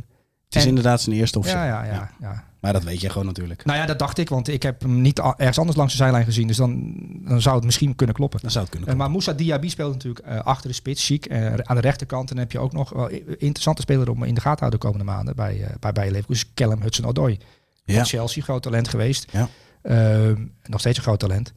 Het is En- inderdaad zijn eerste zo. ja, ja, ja, ja. Maar dat weet je gewoon natuurlijk. Nou ja, dat dacht ik, want ik heb hem niet ergens anders langs de zijlijn gezien. Dus dan, dan zou het misschien kunnen kloppen. Dan zou het kunnen. Eh, maar Moussa Diaby speelt natuurlijk eh, achter de spits, chic. aan de rechterkant. En dan heb je ook nog wel interessante speler om in de gaten te houden de komende maanden bij, bij Bayer Leverkusen. Callum Hudson-Odoi. ja. Chelsea, groot talent geweest. Ja. Ehm, nog steeds een groot talent.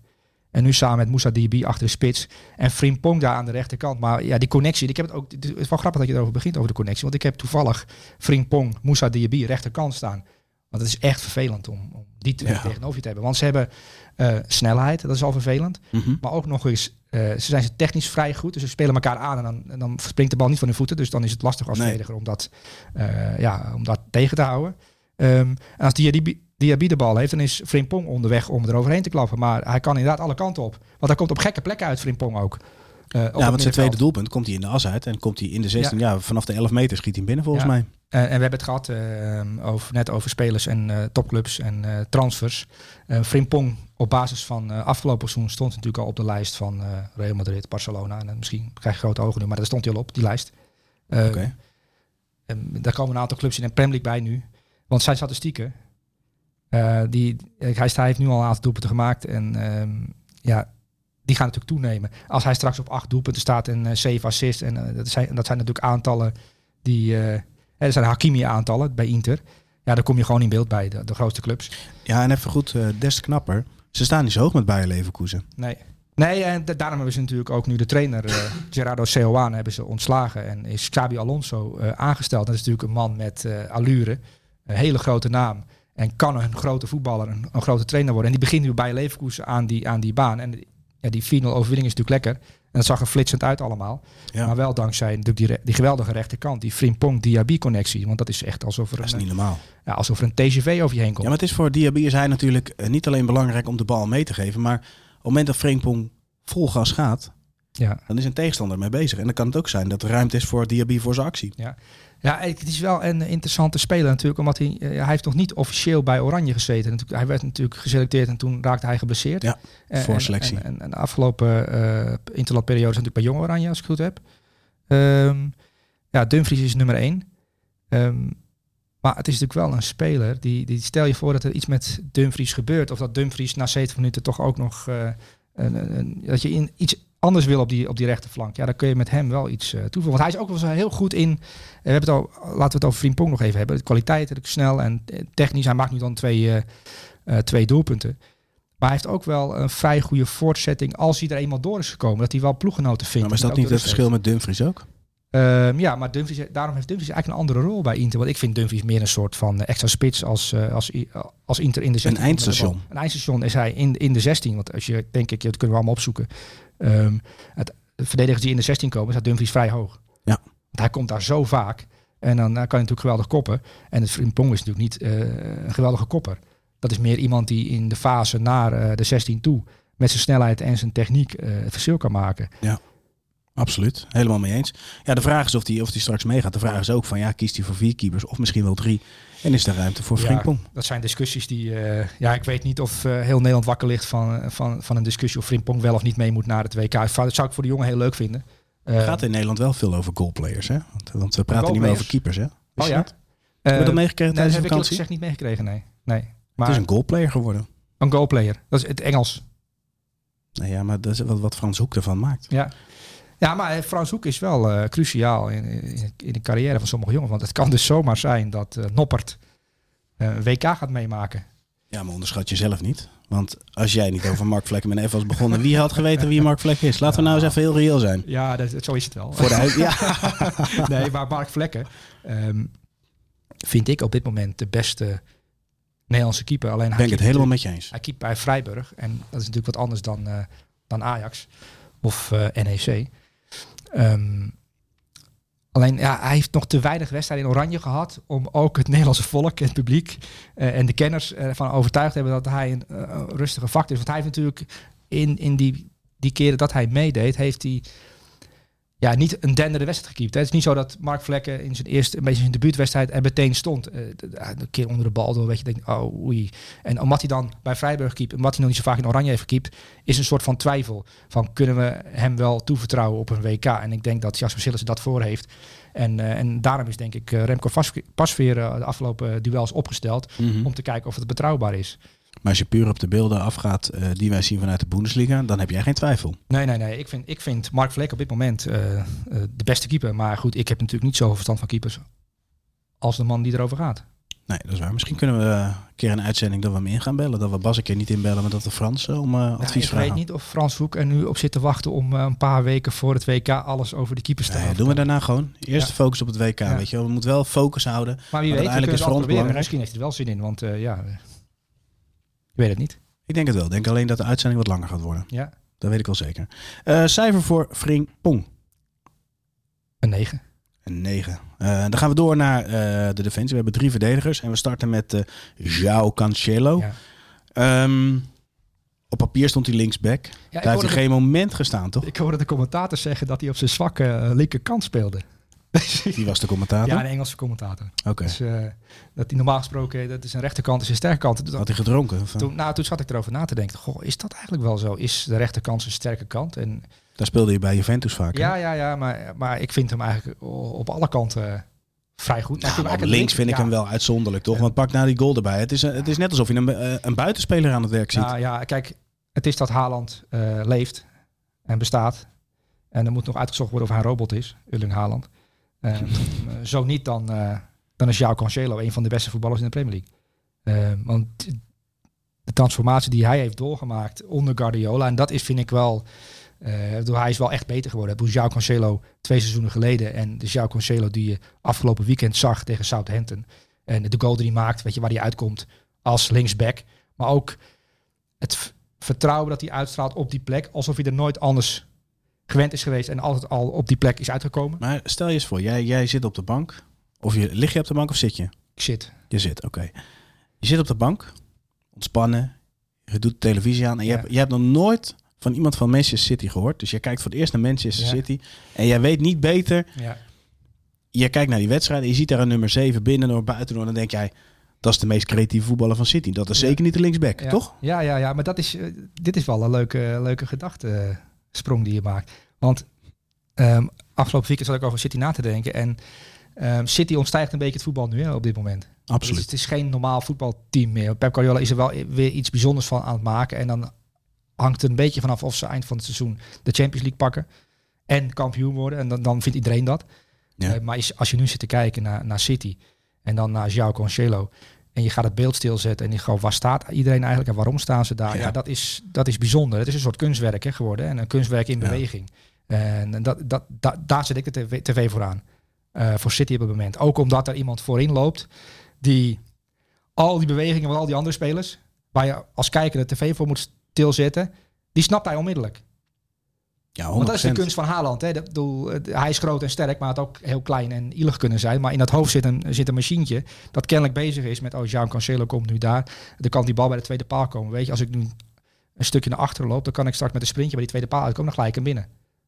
En nu samen met Moussa Diaby achter de spits. En Frimpong daar aan de rechterkant. Maar ja, die connectie. Ik heb het ook. Het is wel grappig dat je erover begint over de connectie. Want ik heb toevallig Frimpong, Moussa Diaby rechterkant staan. Want het is echt vervelend om, om die twee Ja. tegenover je te hebben. Want ze hebben eh, snelheid, dat is al vervelend. Mhm. Maar ook nog eens, eh, ze zijn ze technisch vrij goed. Dus ze spelen elkaar aan en dan, en dan springt de bal niet van hun voeten. Dus dan is het lastig als Nee. verdediger om dat, eh, ja, om dat tegen te houden. Ehm, en als Diaby, Diaby de bal heeft, dan is Frimpong onderweg om eroverheen te klappen. Maar hij kan inderdaad alle kanten op. Want hij komt op gekke plekken uit, Frimpong ook. Eh, Ja, want zijn tweede doelpunt komt hij in de as uit. En komt hij in de 16. Ja, vanaf de 11 meter schiet hij binnen volgens Ja. mij. En, en we hebben het gehad eh, over, net over spelers en eh, topclubs en transfers. Frimpong op basis van afgelopen seizoen stond natuurlijk al op de lijst van Real Madrid, Barcelona. En misschien krijg je grote ogen nu, maar daar stond hij al op, die lijst. Oké. en daar komen een aantal clubs in de Premier League bij nu. Want zijn statistieken, eh, die, eh, hij, heeft nu al een aantal doelpunten gemaakt. En ehm, ja, die gaan natuurlijk toenemen. Als hij straks op acht doelpunten staat en eh, zeven assists. En dat, zijn, dat zijn natuurlijk aantallen die... hè, dat zijn Hakimi-aantallen bij Inter. Ja, dan kom je gewoon in beeld bij de, de grootste clubs. Ja, en even goed, des te knapper. Ze staan niet zo hoog met Bayer Leverkusen. Nee. Nee, en da- daarom hebben ze natuurlijk ook nu de trainer [clears throat] Gerardo Seoane hebben ze ontslagen en is Xabi Alonso aangesteld. Dat is natuurlijk een man met allure, een hele grote naam en kan een grote voetballer, een, een grote trainer worden. En die begint nu bij Leverkusen aan die, aan die baan. En ja, die 4-0 overwinning is natuurlijk lekker. En dat zag er flitsend uit allemaal. Ja. Maar wel dankzij natuurlijk die, die geweldige rechterkant, die Frimpong-Diaby-connectie. Want dat is echt alsof er, Dat is een, niet normaal. ja, alsof er een TGV over je heen komt. Ja, maar het is voor Diaby is hij natuurlijk eh, niet alleen belangrijk om de bal mee te geven, maar op het moment dat Frimpong vol gas gaat, ja. dan is een tegenstander mee bezig. En dan kan het ook zijn dat er ruimte is voor Diaby voor zijn actie. Ja, het is wel een interessante speler natuurlijk, omdat hij, eh, hij heeft nog niet officieel bij Oranje gezeten. Hij werd natuurlijk geselecteerd en toen raakte hij geblesseerd. Ja, En- voor en- selectie. En, en, en de afgelopen uh, interlandperiode is natuurlijk bij Jong Oranje, als ik het goed heb. Ehm, ja, Dumfries is nummer één. Ehm, maar het is natuurlijk wel een speler die, die stel je voor dat er iets met Dumfries gebeurt, of dat Dumfries na 70 minuten toch ook nog eh, een, een, dat je in iets anders wil op die, op die rechterflank. Ja, dan kun je met hem wel iets uh, toevoegen. Want hij is ook wel zo heel goed in. Uh, we hebben het al, laten we het over Frimpong nog even hebben. De kwaliteit, snel en technisch. Hij maakt nu dan twee, uh, twee doelpunten. Maar hij heeft ook wel een vrij goede voortzetting als hij er eenmaal door is gekomen. Dat hij wel ploeggenoten vindt. Maar is dat niet het verschil met Dumfries ook? Um, ja, maar Dumfries, daarom heeft Dumfries eigenlijk een andere rol bij Inter. Want ik vind Dumfries meer een soort van extra spits als, uh, als, als Inter in de 16. Een eindstation. Een eindstation is hij in, in de 16. Want als je, denk ik, dat kunnen we allemaal opzoeken. Um, het, verdedigers die in de 16 komen, staat Dumfries vrij hoog. Ja. Want hij komt daar zo vaak. En dan kan hij natuurlijk geweldig koppen. En het Frimpong is natuurlijk niet uh, een geweldige kopper. Dat is meer iemand die in de fase naar uh, de 16 toe... met zijn snelheid en zijn techniek het verschil kan maken. Ja. Absoluut, helemaal mee eens. Ja, de vraag is of die, of die straks meegaat. De vraag is ook van ja, kiest hij voor vier keepers of misschien wel drie. En is er ruimte voor Frimpong? Ja, dat zijn discussies die. Uh, ja, ik weet niet of uh, heel Nederland wakker ligt van, van, van een discussie of Frimpong wel of niet mee moet naar het WK. Dat zou ik voor de jongen heel leuk vinden. Het gaat in Nederland wel veel over goalplayers, hè? Want, want we praten niet meer over keepers, hè? Is oh ja. Dat? Heb je dat meegekregen nee, tijdens dat de heb vakantie? ik gezegd niet meegekregen, nee. nee. Maar het is een goalplayer geworden. Een goalplayer. Dat is het Engels. Nou ja, maar dat is wat, wat Frans Hoek ervan maakt. Ja. Ja, maar Frans Hoek is wel uh, cruciaal in, in, in, de carrière van sommige jongens. Want het kan dus zomaar zijn dat uh, Noppert uh, een WK gaat meemaken. Ja, maar onderschat jezelf niet. Want als jij niet over Mark Vlekken met even was begonnen, wie had geweten wie Mark Vlekken is? Laten we nou eens even heel reëel zijn. Ja, dat, zo is het wel. Voor de ja. [laughs] nee, maar Mark Vlekken um, vind ik op dit moment de beste Nederlandse keeper. Alleen ben ik het helemaal met je eens. Hij keept bij Vrijburg en dat is natuurlijk wat anders dan, uh, dan Ajax of uh, NEC. Um, alleen ja, hij heeft nog te weinig wedstrijden in Oranje gehad om ook het [laughs] Nederlandse volk, het publiek uh, en de kenners ervan overtuigd te hebben dat hij een uh, rustige factor is. Want hij heeft natuurlijk in, in die, die keren dat hij meedeed, heeft hij ja, niet een denderde wedstrijd gekiept. Het is niet zo dat Mark Vlekken in zijn eerste, een beetje zijn debuutwedstrijd er meteen stond. Uh, een keer onder de bal door, weet je, denk, oh oei. En omdat hij dan bij Vrijburg keept, omdat hij nog niet zo vaak in Oranje heeft gekiept, is een soort van twijfel van kunnen we hem wel toevertrouwen op een WK. En ik denk dat Jasper Sillissen dat voor heeft. En, uh, en daarom is denk ik uh, Remco Pasveer de afgelopen duels opgesteld Mhm. mm -hmm. om te kijken of het betrouwbaar is. Maar als je puur op de beelden afgaat uh, die wij zien vanuit de Bundesliga, dan heb jij geen twijfel. Nee, nee, nee. Ik vind, ik vind Mark Vleck op dit moment uh, uh, de beste keeper. Maar goed, ik heb natuurlijk niet zoveel verstand van keepers als de man die erover gaat. Nee, dat is waar. Misschien kunnen we een keer een uitzending dat we hem in gaan bellen. Dat we Bas een keer niet inbellen, maar dat we Frans om uh, advies nou, ik vragen. Ik weet niet of Frans Hoek er nu op zit te wachten om uh, een paar weken voor het WK alles over de keepers te doen we daarna gewoon. Eerst Ja. focus op het WK, Ja. weet je wel. We moeten wel focus houden. Maar wie weet, we uiteindelijk is het voor ons belangrijk. Misschien heeft hij er wel zin in, want uh, ja, ik weet het niet. Ik denk het wel. Ik denk alleen dat de uitzending wat langer gaat worden. Ja, Dat weet ik wel zeker. Uh, cijfer voor Fring Pong. een 9. Een 9. Uh, dan gaan we door naar uh, de defensie. We hebben drie verdedigers. En we starten met uh, João Cancelo. Ja. Um, op papier stond hij linksback. Ja, ik Daar heeft hij geen moment gestaan, toch? Ik hoorde de commentator zeggen dat hij op zijn zwakke linkerkant speelde. [laughs] Die was de commentator? Ja, een Engelse commentator. Oké. Okay. Dus uh, dat hij normaal gesproken, dat is een rechterkant, is een sterkant. Dus Had hij gedronken? Of? Toen, nou, toen zat ik erover na te denken. Goh, is dat eigenlijk wel zo? Is de rechterkant zijn sterke kant? En, Daar speelde je bij Juventus vaak. Ja, ja, ja. Maar, maar ik vind hem eigenlijk op alle kanten vrij goed. Nou, nou, links vind ik hem wel uitzonderlijk, toch? Want pak nou die goal erbij. Het is, het is net alsof je een, een buitenspeler aan het werk ziet. Nou, ja, kijk, het is dat Haaland uh, leeft en bestaat. En er moet nog uitgezocht worden of hij een robot is, Ulling Haaland. Uh, [laughs] zo niet, dan, uh, dan is João Cancelo een van de beste voetballers in de Premier League. Uh, want het transformatie die hij heeft doorgemaakt onder Guardiola. En dat is, vind ik wel... Door hij is wel echt beter geworden. Hoe João Cancelo twee seizoenen geleden en de João Cancelo die je afgelopen weekend zag tegen Southampton. En de goal die hij maakt, weet je waar hij uitkomt als linksback. Maar ook het vertrouwen dat hij uitstraalt op die plek, alsof hij er nooit anders gewend is geweest en altijd al op die plek is uitgekomen. Maar stel je eens voor, jij, jij zit op de bank. Of je, lig je op de bank of zit je? Ik zit. Je zit, oké. Je zit op de bank, ontspannen, je doet de televisie aan en je, hebt, je hebt nog nooit van iemand van Manchester City gehoord. Dus je kijkt voor het eerst naar Manchester City en jij weet niet beter. Ja. Je kijkt naar die wedstrijd en je ziet daar een nummer 7 binnen of buiten en dan denk jij, dat is de meest creatieve voetballer van City. Dat is zeker niet de linksback, toch? Ja, ja, ja, maar dat is, uh, dit is wel een leuke, leuke gedachte sprong die je maakt. Want um, afgelopen weekend zat ik over City na te denken. En um, City ontstijgt een beetje het voetbal nu hè, op dit moment. Absoluut. Dus het is geen normaal voetbalteam meer. Pep Guardiola is er wel weer iets bijzonders van aan het maken. En dan hangt er een beetje vanaf of ze eind van het seizoen de Champions League pakken. En kampioen worden. En dan, dan vindt iedereen dat. Ja. Uh, maar als je nu zit te kijken naar, naar City en dan naar João Cancelo en je gaat het beeld stilzetten en je gewoon, waar staat iedereen eigenlijk en waarom staan ze daar? Ja, dat, is, dat is bijzonder. Het is een soort kunstwerk hè, geworden en een kunstwerk in beweging. En dat, dat, dat, daar zet ik de tv, tv voor aan. Uh, voor City op het moment. Ook omdat er iemand voorin loopt die al die bewegingen van al die andere spelers, waar je als kijker de tv voor moet stilzetten, die snapt hij onmiddellijk. Ja, Want dat is de kunst van Haaland. Hè. Dat, bedoel, hij is groot en sterk, maar het ook heel klein en ielig kunnen zijn. Maar in dat hoofd zit een, zit een machientje dat kennelijk bezig is met... oh, Jean Cancelo komt nu daar. Dan kan die bal bij de tweede paal komen. Weet je, als ik nu een stukje naar achteren loop... dan kan ik straks met een sprintje bij die tweede paal uitkomen. Dan gelijk hem binnen.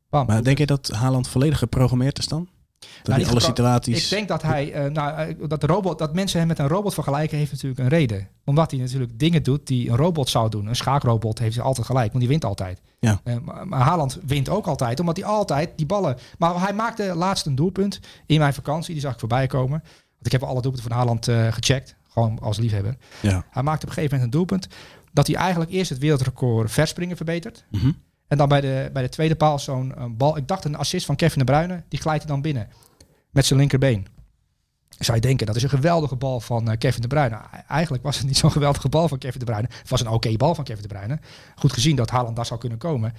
Bam. Maar denk je dat Haaland volledig geprogrammeerd is dan? Dat nou, alle situaties. Ik denk dat hij, uh, nou, dat, de robot, dat mensen hem met een robot vergelijken, heeft natuurlijk een reden. Omdat hij natuurlijk dingen doet die een robot zou doen. Een schaakrobot heeft ze altijd gelijk, want die wint altijd. Ja. Uh, maar, maar Haaland wint ook altijd, omdat hij altijd die ballen. Maar hij maakte laatst een doelpunt in mijn vakantie, die zag ik voorbij komen. Want ik heb alle doelpunten van Haaland uh, gecheckt, gewoon als liefhebber. Ja. Hij maakte op een gegeven moment een doelpunt dat hij eigenlijk eerst het wereldrecord verspringen verbetert. Mm -hmm. En dan bij de, bij de tweede paal zo'n bal. Ik dacht een assist van Kevin de Bruyne. Die glijdt hij dan binnen met zijn linkerbeen. Zou je denken, dat is een geweldige bal van uh, Kevin de Bruyne. Eigenlijk was het niet zo'n [laughs] geweldige bal van Kevin de Bruyne. Het was een oké bal van Kevin de Bruyne. Goed gezien dat Haaland daar zou kunnen komen.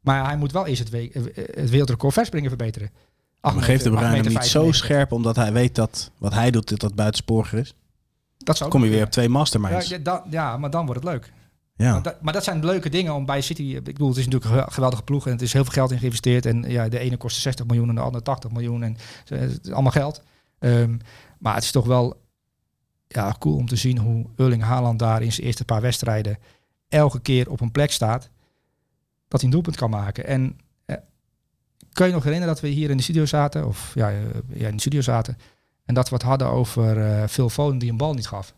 Maar hij moet wel eens het, we het wereldrecord verspringen verbeteren. Ach, maar geeft de Bruyne hem niet zo scherp omdat hij weet dat wat hij doet, dat dat buitensporig is? Dat zou Kom je weer op twee masterminds. Ja, ja, ja, maar dan wordt het leuk. Ja. Maar, dat, maar, dat, zijn leuke dingen om bij City. Ik bedoel, het is natuurlijk een geweldige ploeg en het is heel veel geld in geïnvesteerd. En ja, de ene kostte 60 miljoen en de andere 80 miljoen. En het is allemaal geld. Um, maar het is toch wel ja, cool om te zien hoe Erling Haaland daar in zijn eerste paar wedstrijden elke keer op een plek staat. Dat hij een doelpunt kan maken. En eh, kun je nog herinneren dat we hier in de studio zaten? Of ja, ja in de studio zaten. En dat we het hadden over uh, Phil Foden die een bal niet gaf.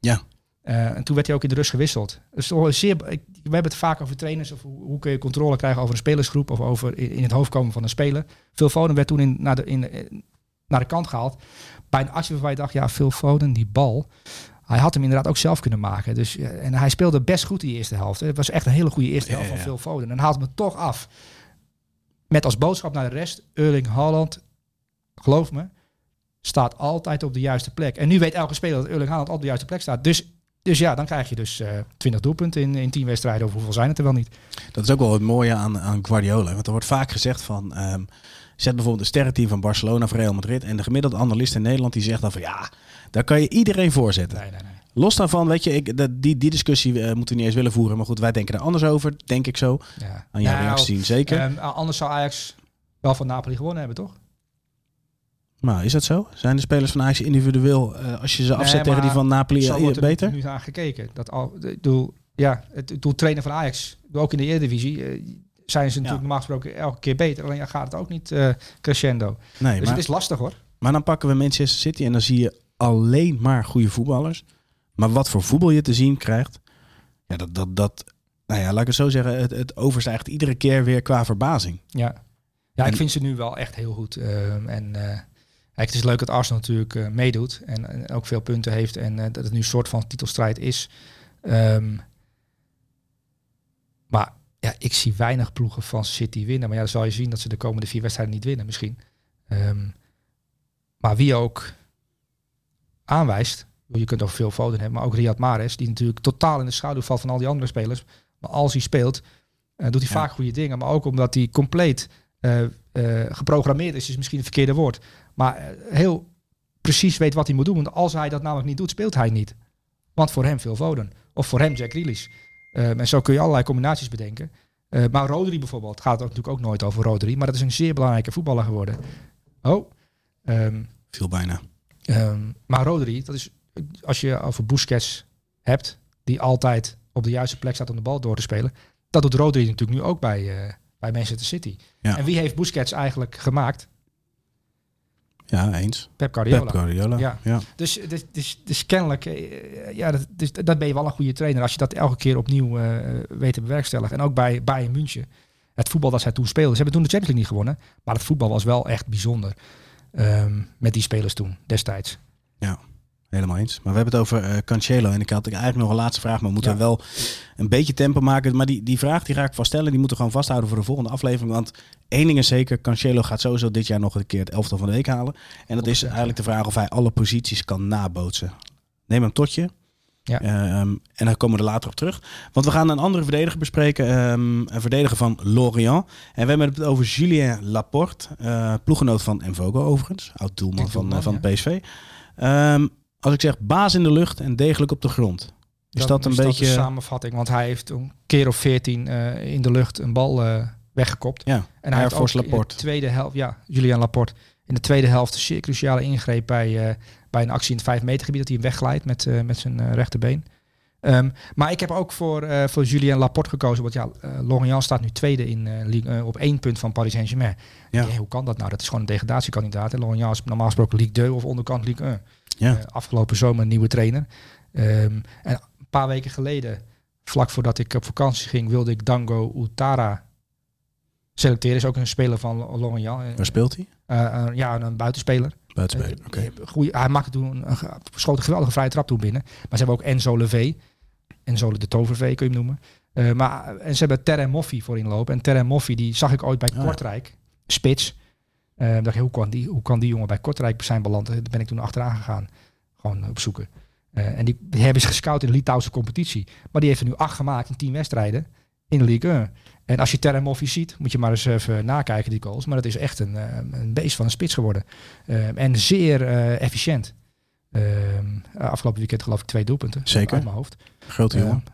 Ja. Uh, en toen werd hij ook in de rust gewisseld. Dus zeer, ik, we hebben het vaak over trainers. Of hoe, hoe, kun je controle krijgen over een spelersgroep. Of over in, in het hoofd komen van een speler. Phil Foden werd toen in, naar, de, in, naar de kant gehaald. Bij een actie waarvan je dacht, ja, Phil Foden, die bal. Hij had hem inderdaad ook zelf kunnen maken. Dus, en hij speelde best goed die eerste helft. Het was echt een hele goede eerste helft ja, ja. van Phil Foden. En haalde me toch af. Met als boodschap naar de rest. Erling Haaland, geloof me, staat altijd op de juiste plek. En nu weet elke speler dat Erling Haaland op de juiste plek staat. Dus dus ja, dan krijg je dus uh, 20 doelpunten in, in 10 wedstrijden. Of hoeveel zijn het er wel niet? Dat is ook wel het mooie aan, aan Guardiola. Want er wordt vaak gezegd van... Um, zet bijvoorbeeld een sterrenteam van Barcelona voor Real Madrid. En de gemiddelde analist in Nederland die zegt dan van... Ja, daar kan je iedereen voor zetten. Nee, nee, nee. Los daarvan, weet je, ik, dat, die, die discussie uh, moeten we niet eens willen voeren. Maar goed, wij denken er anders over, denk ik zo. Ja. Aan jouw nou, reactie zien, zeker. Um, anders zou Ajax wel van Napoli gewonnen hebben, toch? Maar is dat zo? Zijn de spelers van Ajax individueel, uh, als je ze afzet nee, tegen die van Napoli, zo wordt er beter? nu naar gekeken. Dat al, ik bedoel, ja, het, doel trainen van Ajax, ook in de Eredivisie, uh, zijn ze natuurlijk ja. normaal gesproken elke keer beter. Alleen gaat het ook niet uh, crescendo. Nee, dus maar, het is lastig hoor. Maar dan pakken we Manchester City en dan zie je alleen maar goede voetballers. Maar wat voor voetbal je te zien krijgt, ja, dat, dat, dat nou ja, laat ik het zo zeggen, het, het overstijgt iedere keer weer qua verbazing. Ja, ja en, ik vind ze nu wel echt heel goed. en Kijk, het is leuk dat Arsenal natuurlijk uh, meedoet en, en, ook veel punten heeft en uh, dat het nu een soort van titelstrijd is. Um, maar ja, ik zie weinig ploegen van City winnen. Maar ja, dan zal je zien dat ze de komende vier wedstrijden niet winnen misschien. Um, maar wie ook aanwijst Je kunt over veel Foden hebben, maar ook Riyad Mahrez, die natuurlijk totaal in de schaduw valt van al die andere spelers. Maar als hij speelt, eh, doet hij Ja. vaak goede dingen. Maar ook omdat hij compleet eh, eh, geprogrammeerd is, is misschien het verkeerde woord. Maar eh, heel precies weet wat hij moet doen. Want als hij dat namelijk niet doet, speelt hij niet. Want voor hem veel Foden. Of voor hem Jack Grealish. Ehm, en zo kun je allerlei combinaties bedenken. Eh, maar Rodri bijvoorbeeld, gaat het natuurlijk ook nooit over Rodri. Maar dat is een zeer belangrijke voetballer geworden. Oh, ehm, Viel bijna. Ehm, maar Rodri, dat is als je over Busquets hebt, die altijd op de juiste plek staat om de bal door te spelen. Dat doet Rodri natuurlijk nu ook bij, eh, bij Manchester City. Ja. En wie heeft Busquets eigenlijk gemaakt? Ja, eens. Pep Guardiola. Pep Guardiola. Ja. ja. Dus, dus, dus, dus kennelijk, eh, ja, dat, dus, dat ben je wel een goede trainer als je dat elke keer opnieuw eh, weet te bewerkstelligen. En ook bij Bayern München, het voetbal dat zij toen speelden. Ze hebben toen de Champions League niet gewonnen, maar het voetbal was wel echt bijzonder ehm, met die spelers toen, destijds. Helemaal eens. Maar we hebben het over eh Cancelo. En ik had eigenlijk nog een laatste vraag. Maar we moeten Ja. wel een beetje tempo maken. Maar die, die vraag die ga ik vast stellen. Die moeten we gewoon vasthouden voor de volgende aflevering. Want één ding is zeker. Cancelo gaat sowieso dit jaar nog een keer het elftal van de week halen. En dat is 100%, eigenlijk de vraag of hij alle posities kan nabootsen. Neem hem tot je. Ja. Ehm, en dan komen we er later op terug. Want we gaan een andere verdediger bespreken. ehm, een verdediger van Lorient. En we hebben het over Julien Laporte. eh ploegenoot van Envogo overigens. Oud van, doelman, eh, van ja. PSV. Ehm, als ik zeg baas in de lucht en degelijk op de grond. Is dat, een is beetje... de samenvatting? Want hij heeft een keer of veertien eh, in de lucht een bal eh, weggekopt. ja, En Air hij heeft ook in de tweede helft, ja, Julian Laporte. In de tweede helft een zeer cruciale ingreep bij, eh, bij een actie in het 5 meter gebied. Dat hij hem wegglijdt met, met zijn rechterbeen. Ehm, maar ik heb ook voor, eh voor Julien Laporte gekozen. Want ja, Lorient staat nu tweede in, Ligue 1 op één punt van Paris Saint-Germain. Ja. Ja, hoe kan dat nou? Dat is gewoon een degradatiekandidaat. En Lorient is normaal gesproken Ligue 2 of onderkant Ligue 1. Ja. Eh, afgelopen zomer een nieuwe trainer. Ehm, en een paar weken geleden, vlak voordat ik op vakantie ging, wilde ik Dango Utara selecteren. Is ook een speler van Lorient. Eh, Waar speelt hij? eh, ja, een buitenspeler. Buitenspeler. Oké. Goeie- hij maakte toen een, schoot een geweldige vrije trap toen binnen. Maar ze hebben ook Enzo Levee. Enzo de Tovervee kun je hem noemen. Maar, en ze hebben Terre Moffi voor inlopen. En Terre Moffi, die zag ik ooit bij Ah, ja. Kortrijk. Spits. Eh, dacht ik, hoe kan, die, hoe kan die jongen bij Kortrijk zijn beland? Daar ben ik toen achteraan gegaan. Gewoon opzoeken. Eh, en die, die hebben ze gescout in de Litouwse competitie. Maar die heeft er nu acht gemaakt in tien wedstrijden in de Ligue 1. En als je Terre Moffi ziet, moet je maar eens even nakijken die goals. Maar dat is echt een, eh, een beest van een spits geworden. Eh, en zeer eh, efficiënt. Ehm, afgelopen weekend geloof ik twee doelpunten. Zeker. Uit mijn hoofd. Grote jongen.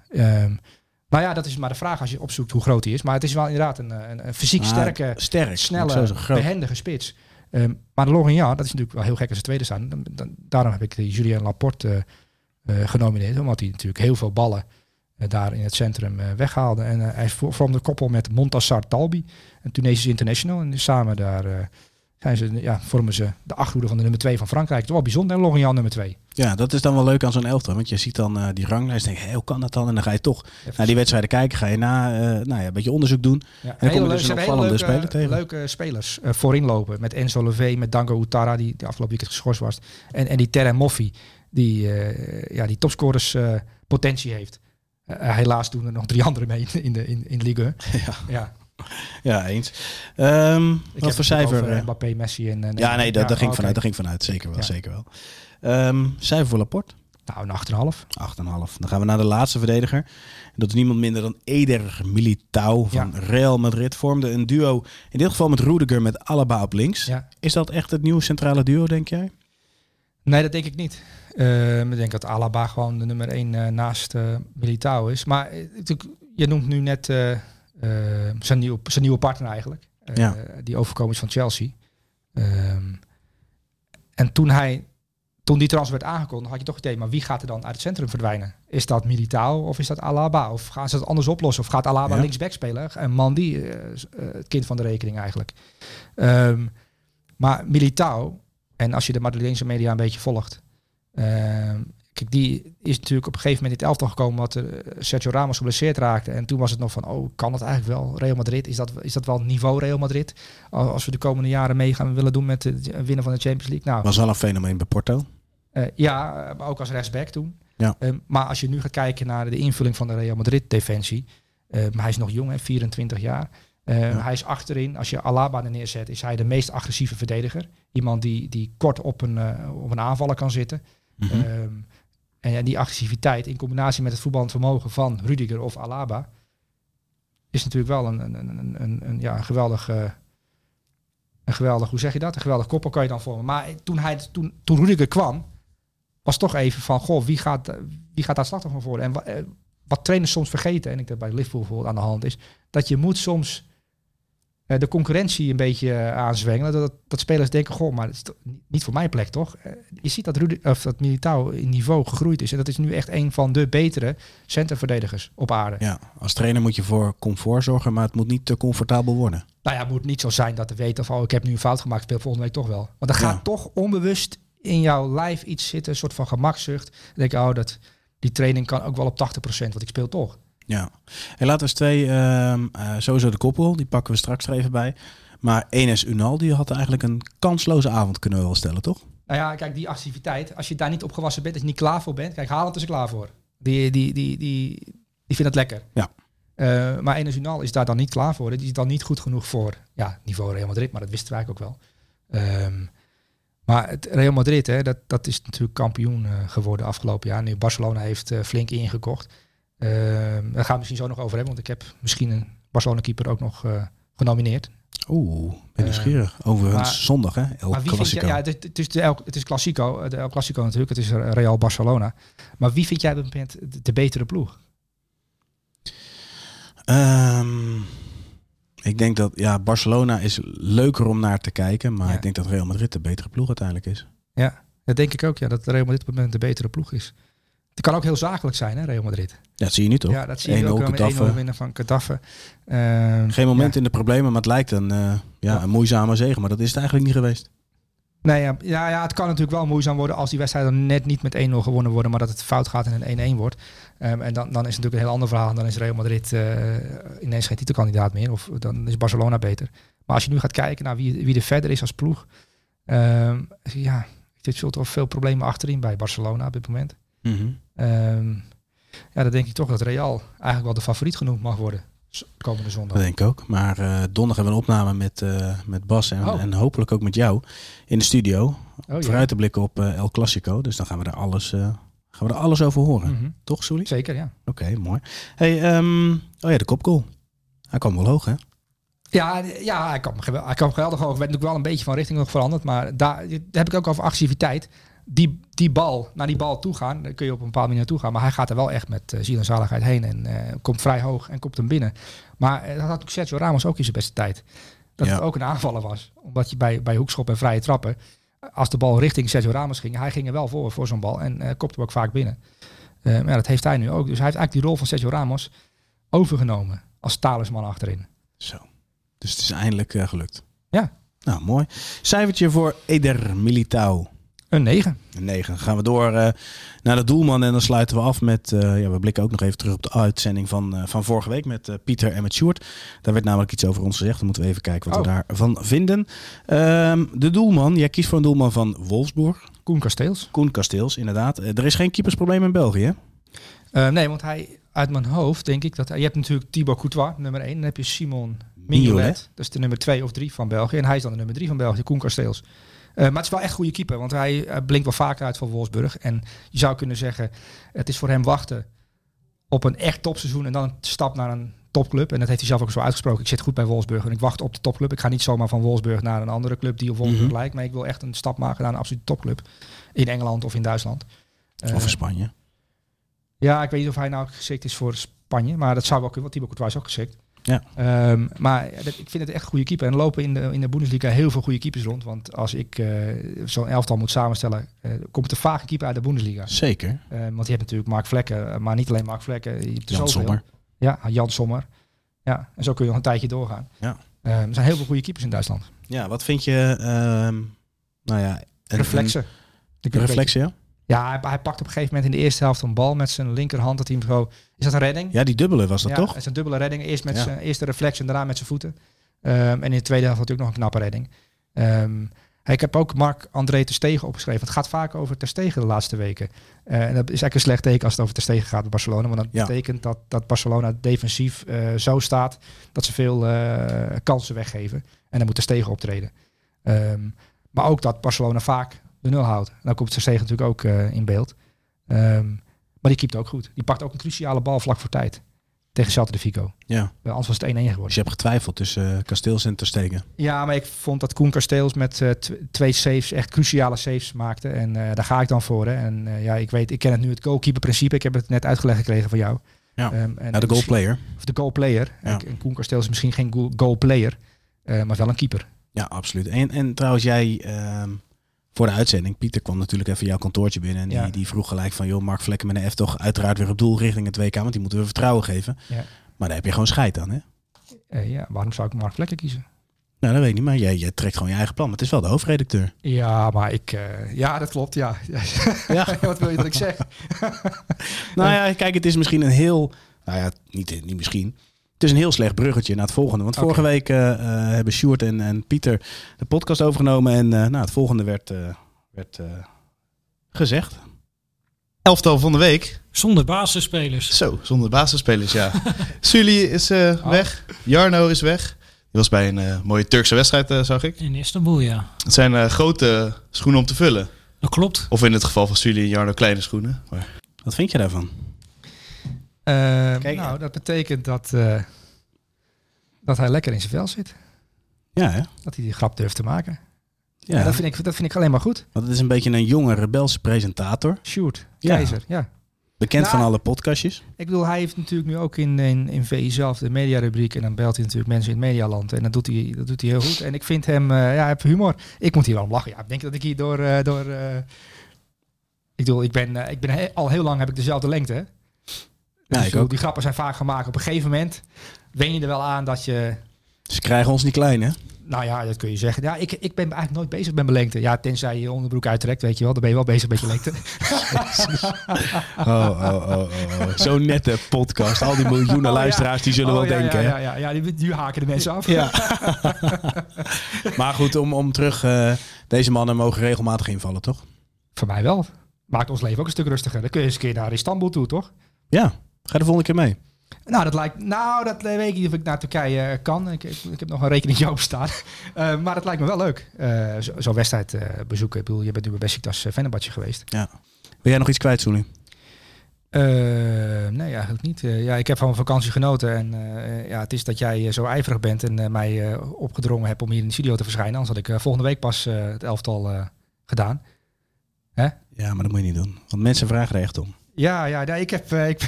Maar ja, dat is maar de vraag als je opzoekt hoe groot hij is. Maar het is wel inderdaad een, eh, een, een fysiek Ah, sterke, sterk. snelle, behendige spits. Ehm, maar de Lorient, dat is natuurlijk wel heel gek als ze tweede staan. Dan, dan- daarom heb ik Julien Laporte eh, eh, genomineerd. Omdat hij natuurlijk heel veel ballen daar in het centrum weghaalde. En hij vo- vormde koppel met Montassar Talbi, een Tunesisch international. En samen daar zijn ze, ja, vormen ze de achterhoede van de nummer 2 van Frankrijk. Het is wel bijzonder. En Lorient nummer 2. Ja, dat is dan wel leuk aan zo'n elftal. Want je ziet dan eh, die ranglijst en denk je, hoe kan dat dan? En dan ga je toch naar die wedstrijden kijken. Ga je na, eh, nou ja, een beetje onderzoek doen. Ja, kom je hele dus een opvallende leuke, speler tegen. leuke spelers eh, voorin lopen. Met Enzo Levee, met Dango Utara, die, die afgelopen weekend geschorst was. En, en die Terre Moffi, die, ja, die topscorers potentie heeft. Helaas doen er nog drie [laughs] anderen mee in de, in, in de Ligue. [laughs] Ja. Ja, [laughs] Ja, eens. Ik wat voor cijfer? eh? eh, Mbappé, Messi en... en ja, nee, dat, ging oké. vanuit. Daar ging vanuit. Zeker wel, Ja. zeker wel. Ehm, cijfer voor Laporte? Nou, een 8,5. 8,5. Dan gaan we naar de laatste verdediger. Dat is niemand minder dan Eder Militao van Ja. Real Madrid. Vormde een duo, in dit geval met Rudiger met Alaba op links. Ja. Is dat echt het nieuwe centrale duo, denk jij? Nee, dat denk ik niet. Ehm, ik denk dat Alaba gewoon de nummer 1 naast eh Militao is. Maar eh, natuurlijk, je noemt nu net eh, eh, zijn, nieuwe, zijn nieuwe partner eigenlijk. Eh, Ja. Die overkomen is van Chelsea. Ehm, en toen hij toen die transfer werd aangekondigd, had je toch het idee, maar wie gaat er dan uit het centrum verdwijnen? Is dat Militao of is dat Alaba? Of gaan ze dat anders oplossen? Of gaat Alaba Ja. linksback spelen? En Mandy, eh, is, eh, het kind van de rekening eigenlijk. Ehm, maar Militao, en als je de Madrileense media een beetje volgt, ehm, kijk, die is natuurlijk op een gegeven moment in het elftal gekomen wat eh, Sergio Ramos geblesseerd raakte. En toen was het nog van, oh, kan dat eigenlijk wel? Real Madrid, is dat, is dat wel niveau Real Madrid? Als we de komende jaren meegaan willen doen met het winnen van de Champions League. Nou, Was wel een fenomeen bij Porto. eh, ja, maar ook als rechtsback toen. Ja. Eh, maar als je nu gaat kijken naar de invulling van de Real Madrid defensie. eh, maar hij is nog jong, hè, 24 jaar. Eh, Ja. Hij is achterin. Als je Alaba er neerzet, is hij de meest agressieve verdediger. Iemand die, die kort op een, eh, op een aanvaller kan zitten. Ehm, En ja, die agressiviteit in combinatie met het voetballend vermogen van Rudiger of Alaba is natuurlijk wel een, een, een, een, een ja, een geweldig, eh, een geweldig, hoe zeg je dat? Een geweldig koppel kan je dan vormen. Maar toen, hij, toen, toen Rudiger kwam, was toch even van, goh, wie gaat, wie gaat daar slachtoffer van worden? En eh, wat trainers soms vergeten, en ik denk dat bij Liverpool bijvoorbeeld aan de hand is, dat je moet soms de concurrentie een beetje eh, aanzwengelen. Dat, dat spelers denken, goh, maar dat is niet voor mijn plek, toch? Eh, je ziet dat, Rudy, of dat Militao in niveau gegroeid is. En dat is nu echt een van de betere centerverdedigers op aarde. Ja, als trainer moet je voor comfort zorgen, maar het moet niet te comfortabel worden. Nou ja, het moet niet zo zijn dat we weten van, oh, ik heb nu een fout gemaakt, speel volgende week toch wel. Want dan gaat Ja. toch onbewust in jouw lijf iets zitten, een soort van gemakzucht. Dan denk je, oh, dat, die training kan ook wel op 80%, want ik speel toch. Ja. En laten we eens twee, ehm, eh, sowieso de koppel, die pakken we straks er even bij. Maar Enes Unal, die had eigenlijk een kansloze avond kunnen we wel stellen, toch? Nou ja, kijk, die activiteit, als je daar niet op gewassen bent, als je niet klaar voor bent, kijk, Haaland is er klaar voor. Die, die, die, die, die vindt het lekker. Ja. Eh, maar Enes Unal is daar dan niet klaar voor. Die is dan niet goed genoeg voor ja, niveau Real Madrid, maar dat wisten wij ook wel. Ehm, maar het Real Madrid, hè, dat, dat is natuurlijk kampioen eh, geworden afgelopen jaar. Nu Barcelona heeft flink ingekocht. Ehm, daar gaan we misschien zo nog over hebben, want ik heb misschien een Barcelona-keeper ook nog eh, genomineerd. Oeh, ben Eh, nieuwsgierig. Overigens maar- zondag, hè? El maar wie Clasico. jij, ja, het, het is de El, het is Clasico, eh, de El Clasico natuurlijk, het is Real Barcelona. Maar wie vind jij op dit moment de, betere ploeg? Ehm, ik denk dat ja, Barcelona is leuker om naar te kijken, maar Ja. ik denk dat Real Madrid de betere ploeg uiteindelijk is. Ja, dat denk ik ook, ja, dat Real Madrid op dit moment de betere ploeg is. Het kan ook heel zakelijk zijn, hè, Real Madrid. Ja, dat zie je nu toch? Ja, dat zie je 1-0 ook wel met 1-0 Getafe. winnen van Gaddafi. Ehm, Geen moment ja. in de problemen, maar het lijkt een, eh, ja, een moeizame zege. Maar dat is het eigenlijk niet geweest. Nee, ja, ja, ja, het kan natuurlijk wel moeizaam worden als die wedstrijden net niet met 1-0 gewonnen worden, maar dat het fout gaat en een 1-1 wordt. Ehm, en dan, dan is het natuurlijk een heel ander verhaal. Dan is Real Madrid eh, ineens geen titelkandidaat meer. Of dan is Barcelona beter. Maar als je nu gaat kijken naar wie, wie er verder is als ploeg. ehm, ja, dit zult toch veel problemen achterin bij Barcelona op dit moment. Ehm, ja, dan denk ik toch dat Real eigenlijk wel de favoriet genoemd mag worden. Komende zondag. Dat denk ik ook. Maar eh donderdag hebben we een opname met, eh, met Bas en, Oh. en hopelijk ook met jou in de studio. Oh. Vooruit te blikken op eh, El Clasico. Dus dan gaan we er alles, gaan we er alles over horen. Mhm. Toch, Soelie? Zeker, ja. Oké, mooi. Hey, ehm, oh ja, de kopgoal. Hij kwam wel hoog, hè? Ja, ja hij, kwam, hij kwam geweldig hoog. Werd natuurlijk wel een beetje van richting nog veranderd. Maar daar, daar heb ik ook over agressiviteit. Die, die bal, naar die bal toe gaan, daar kun je op een bepaalde manier naartoe gaan. Maar hij gaat er wel echt met uh, ziel en zaligheid heen. En eh, komt vrij hoog en komt hem binnen. Maar eh, dat had natuurlijk Sergio Ramos ook in zijn beste tijd. Dat Ja. het ook een aanvaller was. Omdat je bij, bij hoekschop en vrije trappen... Als de bal richting Sergio Ramos ging, hij ging er wel voor, voor zo'n bal. En eh kopte hem ook vaak binnen. Maar ja, dat heeft hij nu ook. Dus hij heeft eigenlijk die rol van Sergio Ramos overgenomen. Als talisman achterin. Zo. Dus het is eindelijk gelukt. Ja. Nou, mooi. Cijfertje voor Eder Militao. Een 9. Een 9. Gaan we door eh, naar de doelman en dan sluiten we af met... eh, ja, we blikken ook nog even terug op de uitzending van, eh, van vorige week met Pieter en met Sjoerd. Daar werd namelijk iets over ons gezegd. Dan moeten we even kijken wat we Oh. daarvan vinden. Ehm, de doelman. Jij kiest voor een doelman van Wolfsburg. Koen Kasteels. Koen Kasteels, inderdaad. Er is geen keepersprobleem in België, nee, want hij, uit mijn hoofd denk ik dat... Je hebt natuurlijk Thibaut Courtois, nummer 1. Dan heb je Simon Mignolet. Mignolet. Dat is de nummer 2 of 3 van België. En hij is dan de nummer 3 van België, Koen Kasteels. Eh, maar het is wel echt een goede keeper, want hij eh, blinkt wel vaker uit van Wolfsburg. En je zou kunnen zeggen, het is voor hem wachten op een echt topseizoen en dan een stap naar een topclub. En dat heeft hij zelf ook zo uitgesproken. Ik zit goed bij Wolfsburg en ik wacht op de topclub. Ik ga niet zomaar van Wolfsburg naar een andere club die op Wolfsburg Mhm. lijkt. Maar ik wil echt een stap maken naar een absolute topclub. In Engeland of in Duitsland. Eh, Of in Spanje. ja, ik weet niet of hij nou geschikt is voor Spanje. Maar dat zou wel kunnen, want Thibaut Courtois is ook geschikt. Ja. Ehm, maar ik vind het echt een goede keeper. En er lopen in de, in de Bundesliga heel veel goede keepers rond. Want als ik eh, zo'n elftal moet samenstellen, eh, komt er vaak een keeper uit de Bundesliga. Zeker. Eh, want je hebt natuurlijk Mark Vlekken, eh, maar niet alleen Mark Vlekken. Je hebt Jan zoveel. Sommer. Ja, Jan Sommer. Ja, en zo kun je nog een tijdje doorgaan. Ja. Eh, er zijn heel veel goede keepers in Duitsland. Ja, wat vind je... ehm, nou ja... een- Reflexen. Een, reflexen, ja? Ja, hij, hij pakt op een gegeven moment in de eerste helft een bal met zijn linkerhand. Dat hij hem zo... Is dat een redding? Ja, die dubbele was dat ja, toch? Het is een dubbele redding. Eerst met Ja. zijn eerste reflex en daarna met zijn voeten. Ehm, en in de tweede helft natuurlijk nog een knappe redding. Ehm, ik heb ook Mark André Ter Stegen opgeschreven. Het gaat vaak over Ter Stegen de laatste weken. Eh, en dat is eigenlijk een slecht teken als het over Ter Stegen gaat bij Barcelona. Want dat Ja. betekent dat, dat Barcelona defensief eh, zo staat dat ze veel eh, kansen weggeven. En dan moet Ter Stegen optreden. Ehm, maar ook dat Barcelona vaak de nul houdt. En dan komt Stegen natuurlijk ook eh, in beeld. Ehm, maar die keept ook goed. Die pakt ook een cruciale bal vlak voor tijd. Tegen Celta de Vigo. Ja. Anders was het 1-1 geworden. Dus je hebt getwijfeld tussen eh, Kasteels en Ter Stegen. Ja, maar ik vond dat Koen Kasteels met eh, tw- twee saves, echt cruciale saves maakte. En daar ga ik dan voor. Hè. En ja, ik weet, ik ken het nu het goalkeeper principe. Ik heb het net uitgelegd gekregen van jou. Ja. Ehm, en de goalplayer. Of de goalplayer. Ja. En Koen Kasteels is misschien geen goal- goalplayer, maar wel een keeper. Ja, absoluut. En, en trouwens, jij ehm, voor de uitzending, Pieter kwam natuurlijk even jouw kantoortje binnen. En die, Ja. die vroeg gelijk van, joh, Mark Vlekken met een F toch uiteraard weer op doel richting het WK. Want die moeten we vertrouwen geven. Ja. Maar daar heb je gewoon scheid aan, hè? Eh, ja, waarom zou ik Mark Vlekken kiezen? Nou, dat weet ik niet. Maar jij, jij trekt gewoon je eigen plan. Maar het is wel de hoofdredacteur. Ja, maar ik... eh, ja, dat klopt, ja. [laughs] Ja. [laughs] Wat wil je dat ik zeg? [laughs] Nou ja, kijk, het is misschien een heel... Nou ja, niet, niet misschien. Het is een heel slecht bruggetje naar het volgende. Want vorige week eh, eh, hebben Sjoerd en, en Pieter de podcast overgenomen. En eh, nou, het volgende werd, eh, werd eh, gezegd. Elftal van de week. Zonder basisspelers. Zo, zonder basisspelers, ja. [laughs] Sully is eh, Oh. weg. Jarno is weg. Die was bij een eh, mooie Turkse wedstrijd, eh, zag ik. In Istanbul, ja. Het zijn eh, grote schoenen om te vullen. Dat klopt. Of in het geval van Sully en Jarno kleine schoenen. Maar Wat vind je daarvan? Eh, Kijk. nou, dat betekent dat, eh, dat hij lekker in zijn vel zit. Ja, hè? Dat hij die grap durft te maken. Ja, Ja, dat, vind ik, dat vind ik alleen maar goed. want het is een beetje een jonge rebelse presentator. Shoot, keizer, ja. Bekend Nou, van alle podcastjes. Ik bedoel, hij heeft natuurlijk nu ook in, in, in VI zelf de mediarubriek. En dan belt hij natuurlijk mensen in het medialand. En dat doet hij, dat doet hij heel goed. En ik vind hem, eh, ja, hij heeft humor. Ik moet hier wel om lachen. Ja, ik denk dat ik hier door... eh, door eh, ik bedoel, ik ben, ik ben he- al heel lang heb ik dezelfde lengte. Hè. Dus ik ook. Die grappen zijn vaak gemaakt. Op een gegeven moment wen je er wel aan dat je... Ze krijgen ons niet klein, hè? Nou ja, dat kun je zeggen. Ja, ik, ik ben eigenlijk nooit bezig met mijn lengte. Ja, tenzij je je onderbroek uittrekt, weet je wel. Dan ben je wel bezig met je lengte. [laughs] Oh, oh, oh, oh, oh. Zo'n nette podcast. Al die miljoenen Oh, ja. luisteraars die zullen Oh, wel ja, denken. Ja, hè? ja, ja, ja, die, die haken de mensen af. Ja. [laughs] maar goed, om, om terug... eh, deze mannen mogen regelmatig invallen, toch? Voor mij wel. Maakt ons leven ook een stuk rustiger. Dan kun je eens een keer naar Istanbul toe, toch? Ja. Ga je de volgende keer mee? Nou, dat lijkt. Nou, dat weet ik niet of ik naar Turkije eh, kan. Ik, ik, ik heb nog een rekening [laughs] openstaan. Eh maar het lijkt me wel leuk. Eh, zo- Zo'n wedstrijd eh, bezoeken. Ik bedoel, je bent nu bij Besiktas uh, Fenerbahce geweest. Ja. Wil jij nog iets kwijt, Soelie? Eh, nee, eigenlijk niet. Eh, ja, ik heb van mijn vakantie genoten. En eh, ja, het is dat jij eh, zo ijverig bent en eh, mij eh, opgedrongen hebt om hier in de studio te verschijnen. Anders had ik eh, volgende week pas eh, het elftal eh, gedaan. Ja, maar dat moet je niet doen. Want mensen vragen er echt om. Ja, ja, nee, ik heb. eh, [laughs] ik,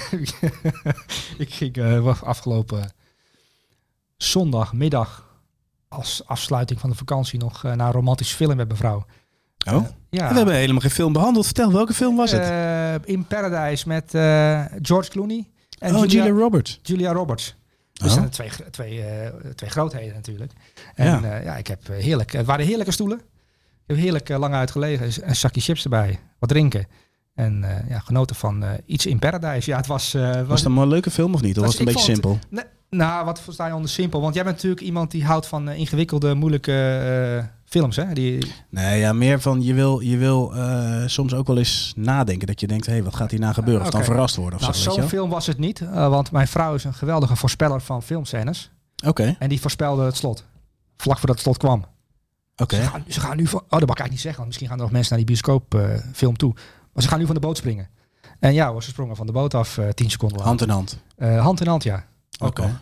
ik ging eh, afgelopen zondagmiddag als afsluiting van de vakantie nog eh, naar een romantisch film met mijn vrouw. Oh? Ja. We hebben helemaal geen film behandeld. Vertel, welke film was het? In Paradise met George Clooney en oh, Julia, Julia Roberts. Julia Roberts. Dat Oh. zijn twee, twee, eh, twee grootheden natuurlijk. En Ja. ja, ja ik heb heerlijk. Het waren heerlijke stoelen. Ik heb heerlijk lang uitgelegen. Een zakje chips erbij. Wat drinken. En eh, ja, genoten van eh, iets in Paradise. Ja, het was... eh, Was het een leuke film of niet? Of was Was- het een beetje vond simpel? Nou, wat versta je onder simpel? Want jij bent natuurlijk iemand die houdt van ingewikkelde, moeilijke films. Hè? Die, Nee, ja, meer van je wil, je wil soms ook wel eens nadenken. Dat je denkt, hé, hey, wat gaat hierna gebeuren? Of dan verrast worden of nou, zo, zo'n film was het niet. want mijn vrouw is een geweldige voorspeller van filmscènes. Oké, En die voorspelde het slot. Vlak voordat het slot kwam. oké. Ze, gaan, ze gaan nu van... Oh, dat mag ik eigenlijk niet zeggen. Want misschien gaan er nog mensen naar die bioscoopfilm film toe. Maar ze gaan nu van de boot springen. En ja, hoor, ze sprongen van de boot af eh, tien seconden later. Hand in hand. Eh, hand in hand, ja. Oké.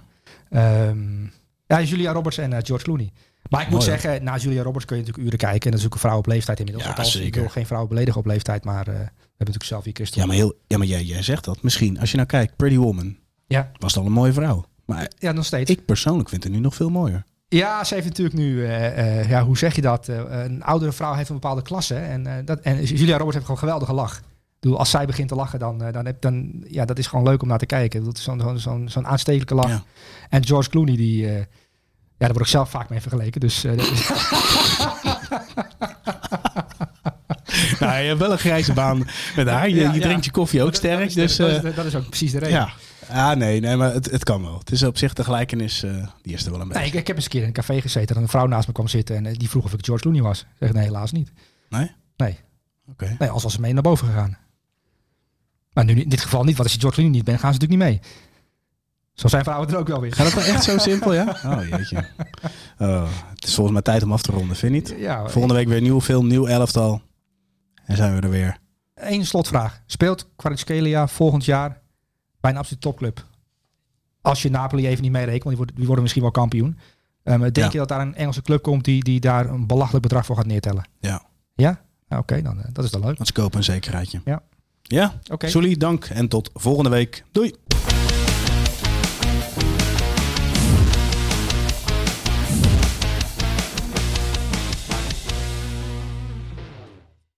Ehm, ja, Julia Roberts en eh, George Clooney. Maar ik moet Mooi, zeggen, na Julia Roberts kun je natuurlijk uren kijken. En dat is ook een vrouw op leeftijd inmiddels. Ja, Althans, Ik wil geen vrouw beledigen op leeftijd, maar we hebben natuurlijk zelf hier Christel. Ja, maar, heel, ja, maar jij, jij zegt dat. Misschien, als je nou kijkt, Pretty Woman, Ja. was het al een mooie vrouw. Maar Ja, nog steeds. ik persoonlijk vind het nu nog veel mooier. Ja, ze heeft natuurlijk nu, eh, eh, ja, hoe zeg je dat? Eh, een oudere vrouw heeft een bepaalde klasse. En, dat, en Julia Roberts heeft gewoon een geweldige lach. Bedoel, als zij begint te lachen, dan, dan, heb, dan ja, dat is gewoon leuk om naar te kijken. Dat is zo'n zo'n zo'n aanstekelijke lach. Ja. En George Clooney, die, ja, daar word ik zelf vaak mee vergeleken. Dus dat [laughs] nou, je hebt wel een grijze baan met haar. Je, Ja, je drinkt je koffie ook dat- dat sterk. is- Dus, dat, is, dat is ook precies de reden. ja. Ah, nee, nee, maar het, het kan wel. Het is op zich de gelijkenis, eh, die is er wel een beetje. Nee, ik, ik heb eens een keer in een café gezeten en een vrouw naast me kwam zitten en eh, die vroeg of ik George Clooney was. Ik zeg nee, helaas niet. Nee? Nee. Oké. Nee, als was ze mee naar boven gegaan. Maar nu in dit geval niet, want als je George Clooney niet bent, gaan ze natuurlijk niet mee. Zo zijn vrouwen er ook wel weer. Gaat het nou echt zo simpel, ja? Oh, jeetje. Oh, het is volgens mij tijd om af te ronden, vind je niet? Ja, Volgende week weer een nieuwe film, nieuw elftal. En zijn we er weer. Eén slotvraag. Speelt Kvaratskhelia volgend jaar bij een absolute topclub? Als je Napoli even niet meerekent, want die worden, die worden misschien wel kampioen. Ehm, denk Ja. je dat daar een Engelse club komt die, die daar een belachelijk bedrag voor gaat neertellen? Ja. Ja? Nou, Oké, dan eh, dat is dan leuk. Want ze kopen een zekerheidje. Ja. Ja, Oké. Sully, dank en tot volgende week. Doei.